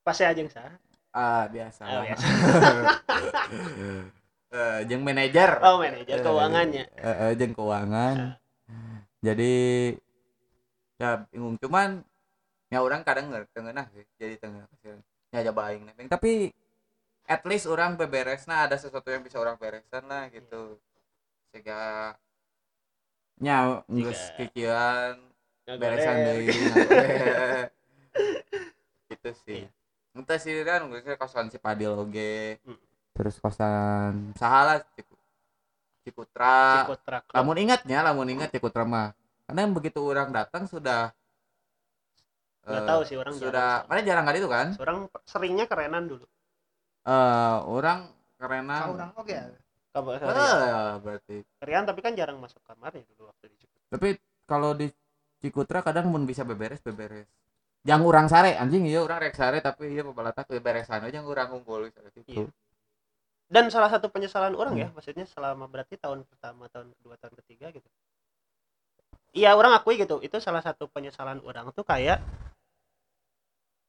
Pas saya aja sah ah biasa Oh, biasa. Eh, jeung manajer. Oh manajer keuangannya Eh, eh, jeung keuangan. Jadi ya bingung. Cuman ya orang kadang nggak tengah sih jadi tengah ya coba aing nepeng tapi at least orang beberesna ada sesuatu yang bisa orang beresan lah gitu. Sehingga nya kikieuan Nggak beresan deui itu sih. Entah sih kan gue kosan si Padil oge Hmm. terus kosan sahala Ciku- Cikutra. Cikutra lamun ingatnya lamun ingat Cikutra mah. Karena begitu orang datang sudah nggak eh, tahu sih orang sudah jarang mana jarang kali itu kan? Orang seringnya kerenan dulu. Eh orang Kau kerenan orang oke ya. kabar eh, berarti. Rian tapi kan jarang masuk kamarnya dulu waktu di Cikutra tapi kalau di Cikutra kadang mun bisa beberes beberes. Yang orang sare anjing iya orang rek sare tapi iya pebalatak beberesan aja orang ngumpul gitu. Iya. dan salah satu penyesalan orang ya Hmm. maksudnya selama berarti tahun pertama tahun kedua tahun ketiga gitu iya orang akui gitu itu salah satu penyesalan orang tuh kayak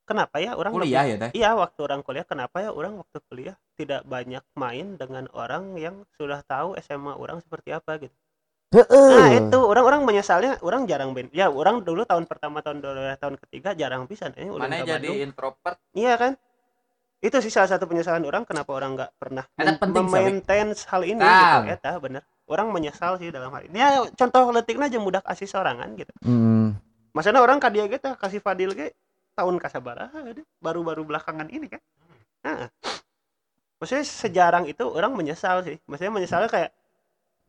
kenapa ya orang kuliah lebih- ya teh iya waktu orang kuliah kenapa ya orang waktu kuliah tidak banyak main dengan orang yang sudah tahu SMA orang seperti apa gitu nah itu orang-orang menyesalnya orang jarang ben ya orang dulu tahun pertama tahun dua tahun ketiga jarang bisa nih ulin mana ke jadi Bandung. introvert Iya kan? Itu sih salah satu penyesalan orang kenapa orang nggak pernah mem- penting, memaintain hal ini Tang. gitu. Eta bener. Orang menyesal sih dalam hal ini. Ya contoh letiknya aja mudah kasih sorangan gitu. hmm. Maksudnya orang kadia gitu kasih Fadil ge tahun kasabaraha gitu. baru-baru belakangan ini kan. Nah. Maksudnya sejarang itu orang menyesal sih. Maksudnya menyesalnya kayak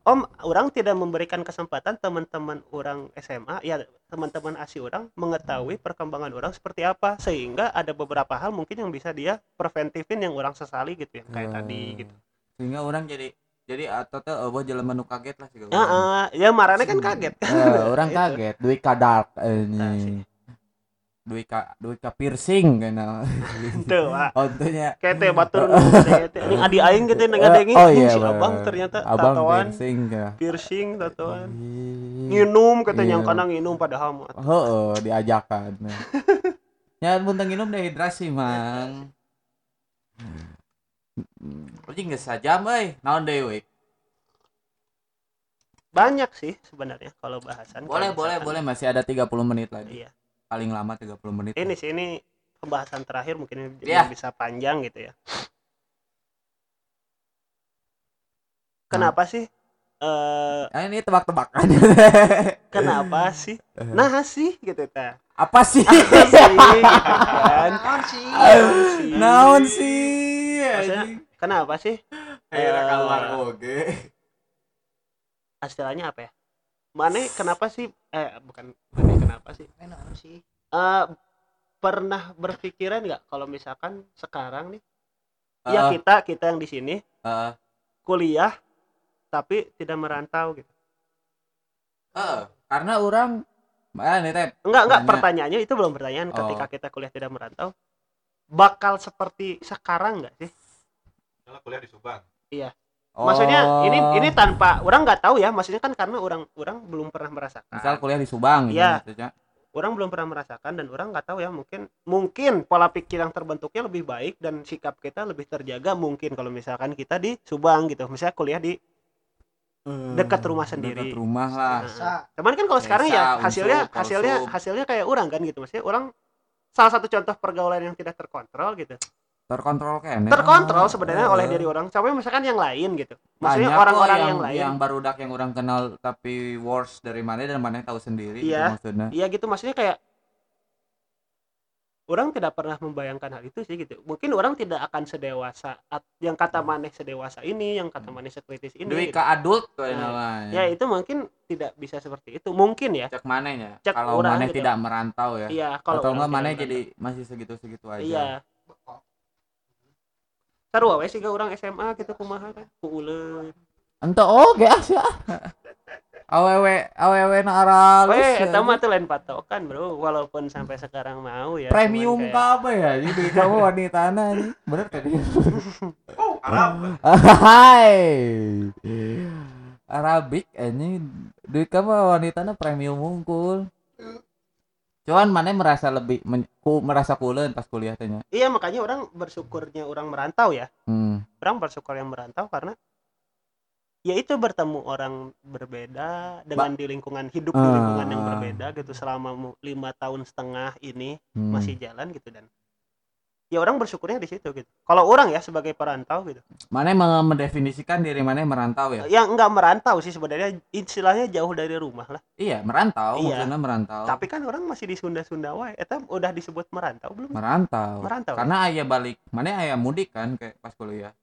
Om, orang tidak memberikan kesempatan teman-teman orang SMA, ya teman-teman ASI orang mengetahui perkembangan orang seperti apa, sehingga ada beberapa hal mungkin yang bisa dia preventifin yang orang sesali gitu ya, kayak Eh, tadi gitu. sehingga orang jadi jadi atau tuh oh jelema nu kaget lah sih Ya, eh, ya marane kan kaget. Eh, orang kaget. Duit kadark Nah, ini. duit ka duit ka piercing kena Tuh, Kayak teh batur ini adi aing gitu Eh, ngadengi oh iya, si abang ternyata abang tatoan. piercing ya. Piercing tatoan. Ih. nginum katanya yang Iya. kana nginum padahal mah. Heeh, diajakan. ya. Muntah minum dehidrasi, Mang. Anjing geus sajam euy. Naon deui banyak sih sebenarnya kalau bahasan Boleh, kalau boleh, boleh. Masih ada 30 menit lagi. iya Paling lama 30 menit. ini sih ini pembahasan terakhir mungkin Iya. bisa panjang gitu ya kenapa sih eh Ah, ini tebak-tebakan. kenapa sih nah sih gitu ta Apa sih? Apa sih gitu kan Naon sih? Naon sih? Maksudnya, kenapa sih? Akhirnya Eh, keluar oge. istilahnya apa ya? Mane kenapa sih? Eh bukan Mane kenapa sih? Eh, naon sih? Eh, pernah berpikiran nggak kalau misalkan sekarang nih? Ya Heeh, kita kita yang di sini heeh, kuliah tapi tidak merantau gitu. Heeh. Karena orang Ah, nih teh. enggak enggak pertanyaannya itu belum pertanyaan. Oh. ketika kita kuliah tidak merantau bakal seperti sekarang nggak sih Misalnya kuliah di Subang. maksudnya Oh. ini ini tanpa orang nggak tahu ya maksudnya kan karena orang orang belum pernah merasakan misal kuliah di Subang gitu Iya. maksudnya. orang belum pernah merasakan dan orang nggak tahu ya mungkin mungkin pola pikir yang terbentuknya lebih baik dan sikap kita lebih terjaga mungkin kalau misalkan kita di Subang gitu misalnya kuliah di dekat rumah sendiri. Dekat rumah lah. Nah, Bisa. cuman kan kalau sekarang ya hasilnya unsur, hasilnya hasilnya kayak orang kan gitu maksudnya orang salah satu contoh pergaulan yang tidak terkontrol gitu Terkontrol kan? terkontrol sebenarnya oleh diri orang sampai misalkan yang lain gitu maksudnya orang-orang yang, yang, lain yang barudak yang orang kenal tapi worse dari mana dan mana tahu sendiri gitu Iya. maksudnya. Iya gitu maksudnya kayak orang tidak pernah membayangkan hal itu sih gitu. Mungkin orang tidak akan sedewasa yang kata maneh sedewasa ini, yang kata maneh sekritis ini. Duit gitu. ke adult Nah, namanya. Ya itu mungkin tidak bisa seperti itu. Mungkin ya. Cek manehnya. Cek Kalau maneh gitu. tidak merantau ya. Iya kalau Atau enggak maneh jadi masih segitu-segitu aja. Iya. Sarua we siga orang SMA gitu kumaha kan. Kuuleun. Ente oge asa. Awewe awewe na aralus. Weh, ya. eta mah tuh lain patokan, Bro. Walaupun sampai sekarang mau ya. premium kayak- kabeh ya. Jadi kamu wanita nih. Bener tadi. Oh, Arab. Hai. Arabik ini duit kamu wanitanya premium mungkul. Cuman mana merasa lebih men, ku, merasa kulen pas kuliah tanya. Iya, makanya orang bersyukurnya orang merantau ya. Hmm. orang bersyukur yang merantau karena ya itu bertemu orang berbeda dengan di lingkungan hidup di lingkungan yang Ah. berbeda gitu selama lima tahun setengah ini hmm. masih jalan gitu dan ya orang bersyukurnya di situ gitu kalau orang ya sebagai perantau gitu Mana me- mendefinisikan diri mana merantau ya? yang enggak merantau sih sebenarnya istilahnya jauh dari rumah lah Iya, merantau, Iya. maksudnya merantau. tapi kan orang masih di Sunda Sunda wae eta udah disebut merantau belum merantau. merantau Karena ayah balik, mana ayah mudik kan kayak pas kuliah.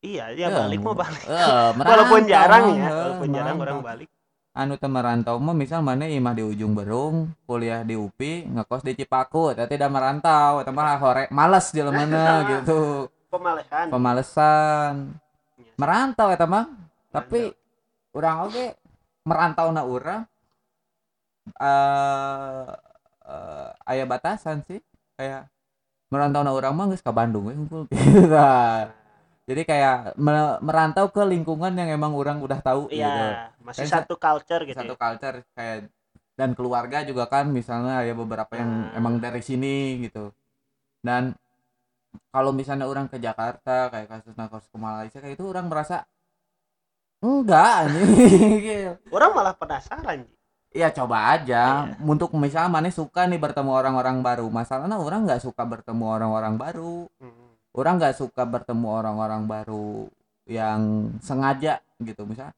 iya ya balik mau balik Eh, walaupun merantau, jarang ya eh, walaupun jarang orang merantau. balik anu teh merantau mah misal mana imah di ujung berung kuliah di UPI ngekos di Cipaku tapi tidak merantau eta mah hore males di mana gitu. Pemalehan pemalesan. Iya. merantau eta mah tapi orang oke merantau na urang eh eh, aya batasan sih kayak merantau na urang mah geus ka Bandung we ngumpul. Gitu. Nah, jadi kayak me- merantau ke lingkungan yang emang orang udah tahu gitu iya masih Kan sa- satu culture gitu satu ya. culture kayak dan keluarga juga kan misalnya ya beberapa yang Hmm. emang dari sini gitu dan kalau misalnya orang ke Jakarta kayak kasus nakos ke Malaysia kayak itu orang merasa enggak anjing orang malah penasaran Ji. ya coba aja Iya. untuk misalnya mana suka nih bertemu orang-orang baru masalahnya orang nggak suka bertemu orang-orang baru Hmm. Orang nggak suka bertemu orang-orang baru yang sengaja gitu. Misal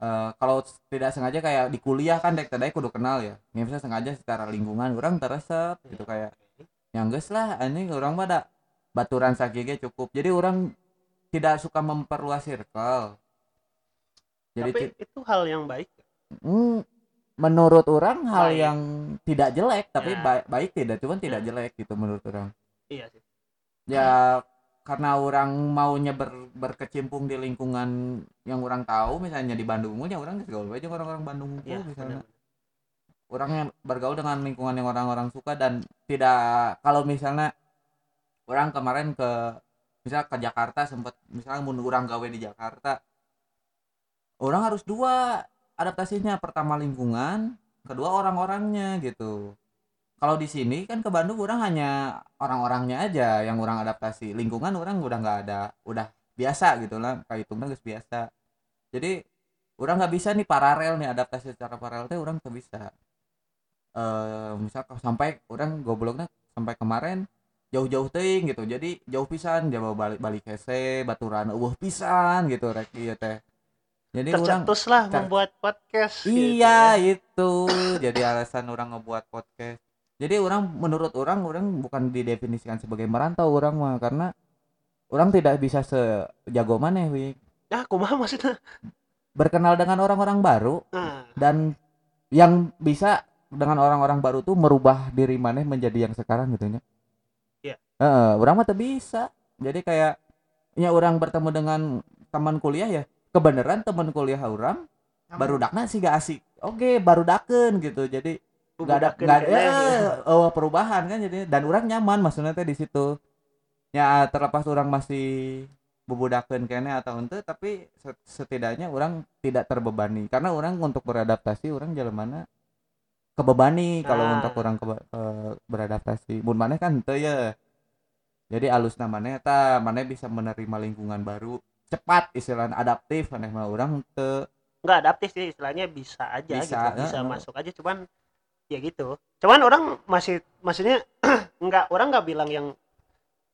eh, kalau tidak sengaja kayak di kuliah kan dek tadi kudu kenal ya. Ya misalnya sengaja secara lingkungan orang teresep gitu kayak yang geus lah ini orang pada baturan sakige cukup. Jadi orang tidak suka memperluas circle. Jadi tapi itu hal yang baik. Hmm, menurut orang hal Baik. yang tidak jelek tapi Ya. ba- baik tidak cuman tidak Ya. jelek gitu menurut orang. Iya sih ya karena orang maunya ber, berkecimpung di lingkungan yang orang tahu misalnya di Bandung ya orang gaul aja orang-orang Bandung iya misalnya. orang yang bergaul dengan lingkungan yang orang-orang suka dan tidak kalau misalnya orang kemarin ke misal ke Jakarta sempat misalnya mau orang gawe di Jakarta orang harus dua adaptasinya. Pertama lingkungan kedua orang-orangnya gitu kalau di sini kan ke Bandung orang hanya orang-orangnya aja yang orang adaptasi lingkungan orang udah nggak ada udah biasa gitu lah kayak itu geus biasa. Jadi orang nggak bisa nih paralel nih adaptasi secara paralel teh orang nggak bisa. Eh misal sampai orang gobloknya sampai kemarin jauh-jauh ting gitu. Jadi jauh pisan jauh balik balik hese baturan eueuh pisan gitu rek ieu teh. Jadi orang tercetus lah Ter- membuat podcast gitu iya ya. itu. Jadi alasan orang ngebuat podcast jadi orang menurut orang orang bukan didefinisikan sebagai merantau orang mah karena orang tidak bisa sejago mana wi ya kumaha maksudnya berkenal dengan orang-orang baru nah, dan yang bisa dengan orang-orang baru tuh merubah diri maneh menjadi yang sekarang gitu nya. Iya. Heeh, orang mah bisa. Jadi kayak ya orang bertemu dengan teman kuliah ya, kebenaran teman kuliah orang baru dakna sih gak asik. Oke, baru daken gitu. Jadi nggak ada nggak ada ya. oh, perubahan kan jadi dan orang nyaman maksudnya teh di situ. Ya terlepas orang masih bubudakeun kene atau ente tapi set- setidaknya orang tidak terbebani karena orang untuk beradaptasi orang jalan mana kebebani kalau Nah. untuk orang kebe- eh, beradaptasi mun maneh kan henteu ya jadi alus namanya ta maneh bisa menerima lingkungan baru cepat istilahnya adaptif maneh mah orang henteu nggak adaptif sih istilahnya bisa aja Bisa, gitu bisa heeh. masuk aja cuman ya gitu cuman orang masih maksudnya nggak orang nggak bilang yang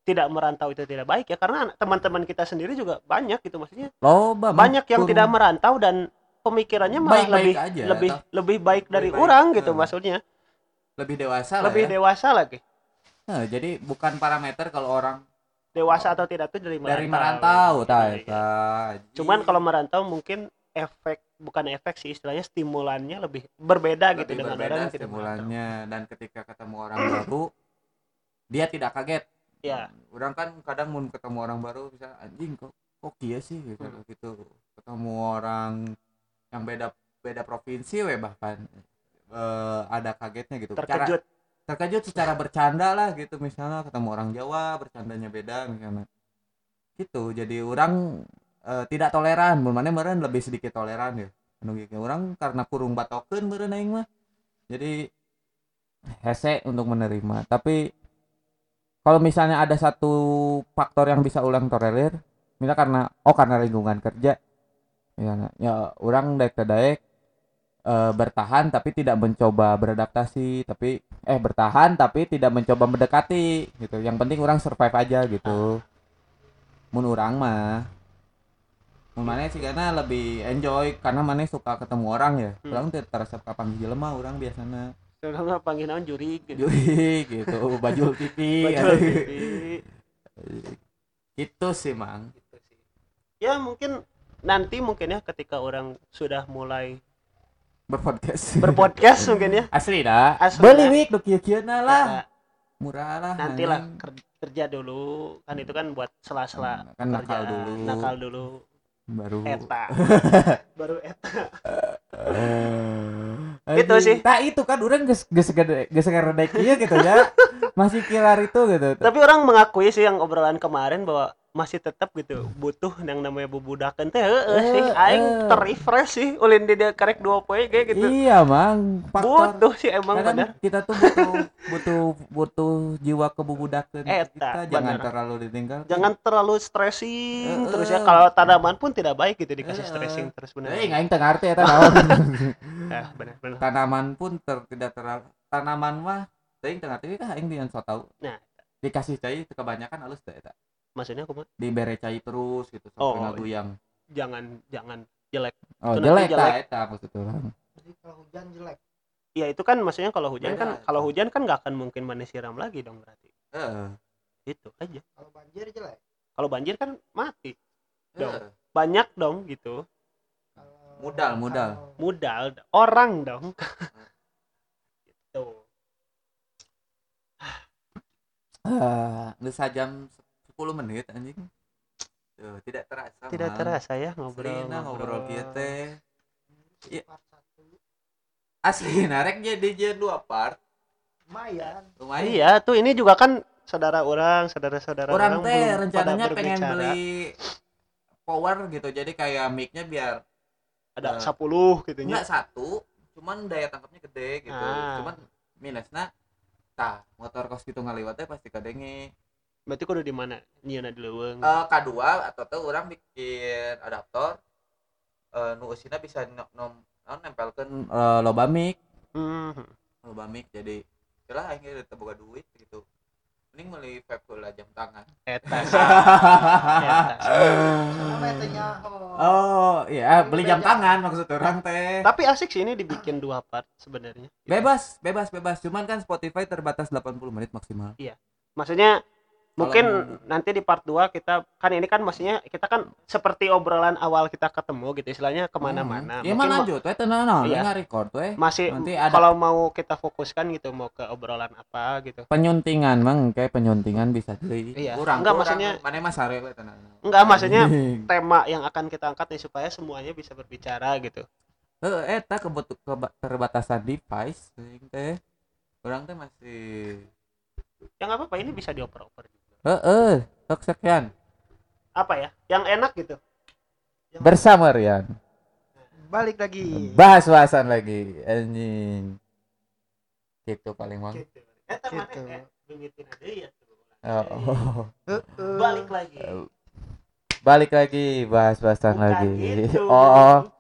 tidak merantau itu tidak baik ya karena teman-teman kita sendiri juga banyak gitu maksudnya loba banyak yang tidak merantau dan pemikirannya malah Baik-baik lebih aja, lebih toh. lebih baik dari Lebih baik, orang gitu heeh. maksudnya lebih dewasa lah lebih ya. dewasa lagi Nah, jadi bukan parameter kalau orang dewasa atau tidak tuh dari merantau dari merantau ta iya. eta. cuman kalau merantau mungkin efek bukan efek sih istilahnya stimulannya lebih berbeda gitu lebih dengan berbeda orang yang tidak stimulannya dan ketika ketemu orang baru dia tidak kaget. ya Orang kan kadang mau ketemu orang baru bisa anjing kok kok kieu sih gitu Hmm. gitu. Ketemu orang yang beda beda provinsi we bahkan eh, ada kagetnya gitu. Cara- terkejut terkejut secara bercanda lah gitu misalnya ketemu orang Jawa bercandanya beda misalnya gitu jadi orang eh, tidak toleran. Mana meren lebih sedikit toleran ya. Gitu. orang karena kurung batokeun meureun aing mah. Jadi hese untuk menerima. Tapi kalau misalnya ada satu faktor yang bisa ulang tolerir misalnya karena oh karena lingkungan kerja ya, ya orang daek daek eh, bertahan tapi tidak mencoba beradaptasi tapi eh bertahan tapi tidak mencoba mendekati gitu. Yang penting orang survive aja gitu. Mun orang mah mana sih karena lebih enjoy karena mana suka ketemu orang ya. Hmm. orang tuh terasa kapan jelema orang biasanya. Orang mah panggil naon juri gitu. Jui gitu. Baju pipi. Bajul pipi. itu sih mang. Gitu sih. Ya mungkin nanti mungkin ya ketika orang sudah mulai berpodcast. Berpodcast mungkin ya. Asli dah. Asli beli wik kieu lah. Nah, murah lah nantilah kerja dulu. Kan itu kan buat sela-sela kan nakal kerjaan. dulu. nakal dulu baru eta baru eta Eh, Gitu anjing. sih. Nah itu kan orang geus gede kieu gitu ya. Masih kilar itu gitu. tapi orang mengakui sih yang obrolan kemarin bahwa masih tetap gitu butuh yang namanya bubudakan teh heeh sih Eh, aing eh. terrefresh sih ulin di dia karek dua poe kayak gitu Iya, Mang. Faktor butuh sih emang Kadang benar kita tuh butuh butuh butuh jiwa kebubudakan Eta, kita jangan bener. terlalu ditinggal. jangan terlalu stressing Eh, terus ya kalau tanaman pun tidak baik gitu dikasih stressing terus benar Eh, aing teu ngarti eta naon. Eh, benar benar Tanaman pun ter, tidak terlalu tanaman mah teuing teu ngarti kah aing yang so tahu. Nah. dikasih cai kebanyakan halus teh eta. Maksudnya aku mah Dibere cai terus gitu Oh, sampai ngaguyang. jangan jangan jelek Oh, Itu jelek jelek. tah eta maksud orang. Jadi kalau hujan jelek. ya itu kan maksudnya kalau hujan Beda kan kalau hujan kan nggak akan mungkin manis siram lagi dong berarti Heeh. itu aja Kalau banjir jelek. kalau banjir kan mati Dong. Heeh. banyak dong gitu Kalau Modal, modal. Modal orang dong gitu Ah, udah sajam 10 menit anjing. Tuh, tidak terasa. tidak Mang. terasa ya ngobrol nah ngobrol kieu teh. Iya. part satu. Asli narek jadi jadi dua part. lumayan Lumayan. iya tuh ini juga kan saudara orang saudara-saudara Orang teh belum pada rencananya pengen beli power gitu. Jadi kayak mic-nya biar ada Eh, 10 gitu nya enggak satu, cuman daya tangkapnya gede gitu. Ah. Cuman minusnya tah motor kos gitu ngaliwatnya pasti kadenge berarti kudu di mana? Nyieuna di leuweung Eh, K2 atau tuh orang bikin adaptor. Eh nu eusina bisa no, nom, non nempelkeun eh, loba mic. Hmm. loba mic jadi aing ge teu boga duit gitu. Mending meuli vape heula jam tangan eta sih. Eta sih. sama metenya oh, oh iya beli jam tangan maksud orang teh. Tapi asik sih ini dibikin dua part sebenarnya. Bebas bebas bebas. Cuman kan Spotify terbatas 80 menit maksimal. Maksudnya mungkin Kalau nanti di part 2 kita kan ini kan maksudnya kita kan seperti obrolan awal kita ketemu gitu istilahnya ke mana-mana. Ya Mungkin mah ma- lanjut we tenang no Iya. record we masih Nanti ada- kalau mau kita fokuskan gitu mau ke obrolan apa gitu. Penyuntingan mang kayak penyuntingan bisa deui Iya. kurang Enggak, kurang. maksudnya- mana mah sare we tenang enggak maksudnya tema yang akan kita angkat nih supaya semuanya bisa berbicara gitu. Heeh, eta kebutu- keba- terbatasan device teh. Orang teh masih ya nggak apa-apa ini bisa dioper-oper juga heeh, sok sekian. apa ya yang enak gitu Bersama Rian. balik lagi Bahas-bahasan lagi anjing. Gitu paling mang. gitu eta mana Gitu. eh, aja ya. Oh, balik lagi Balik lagi bahas-bahasan Bukan lagi. gitu. Oh, oh.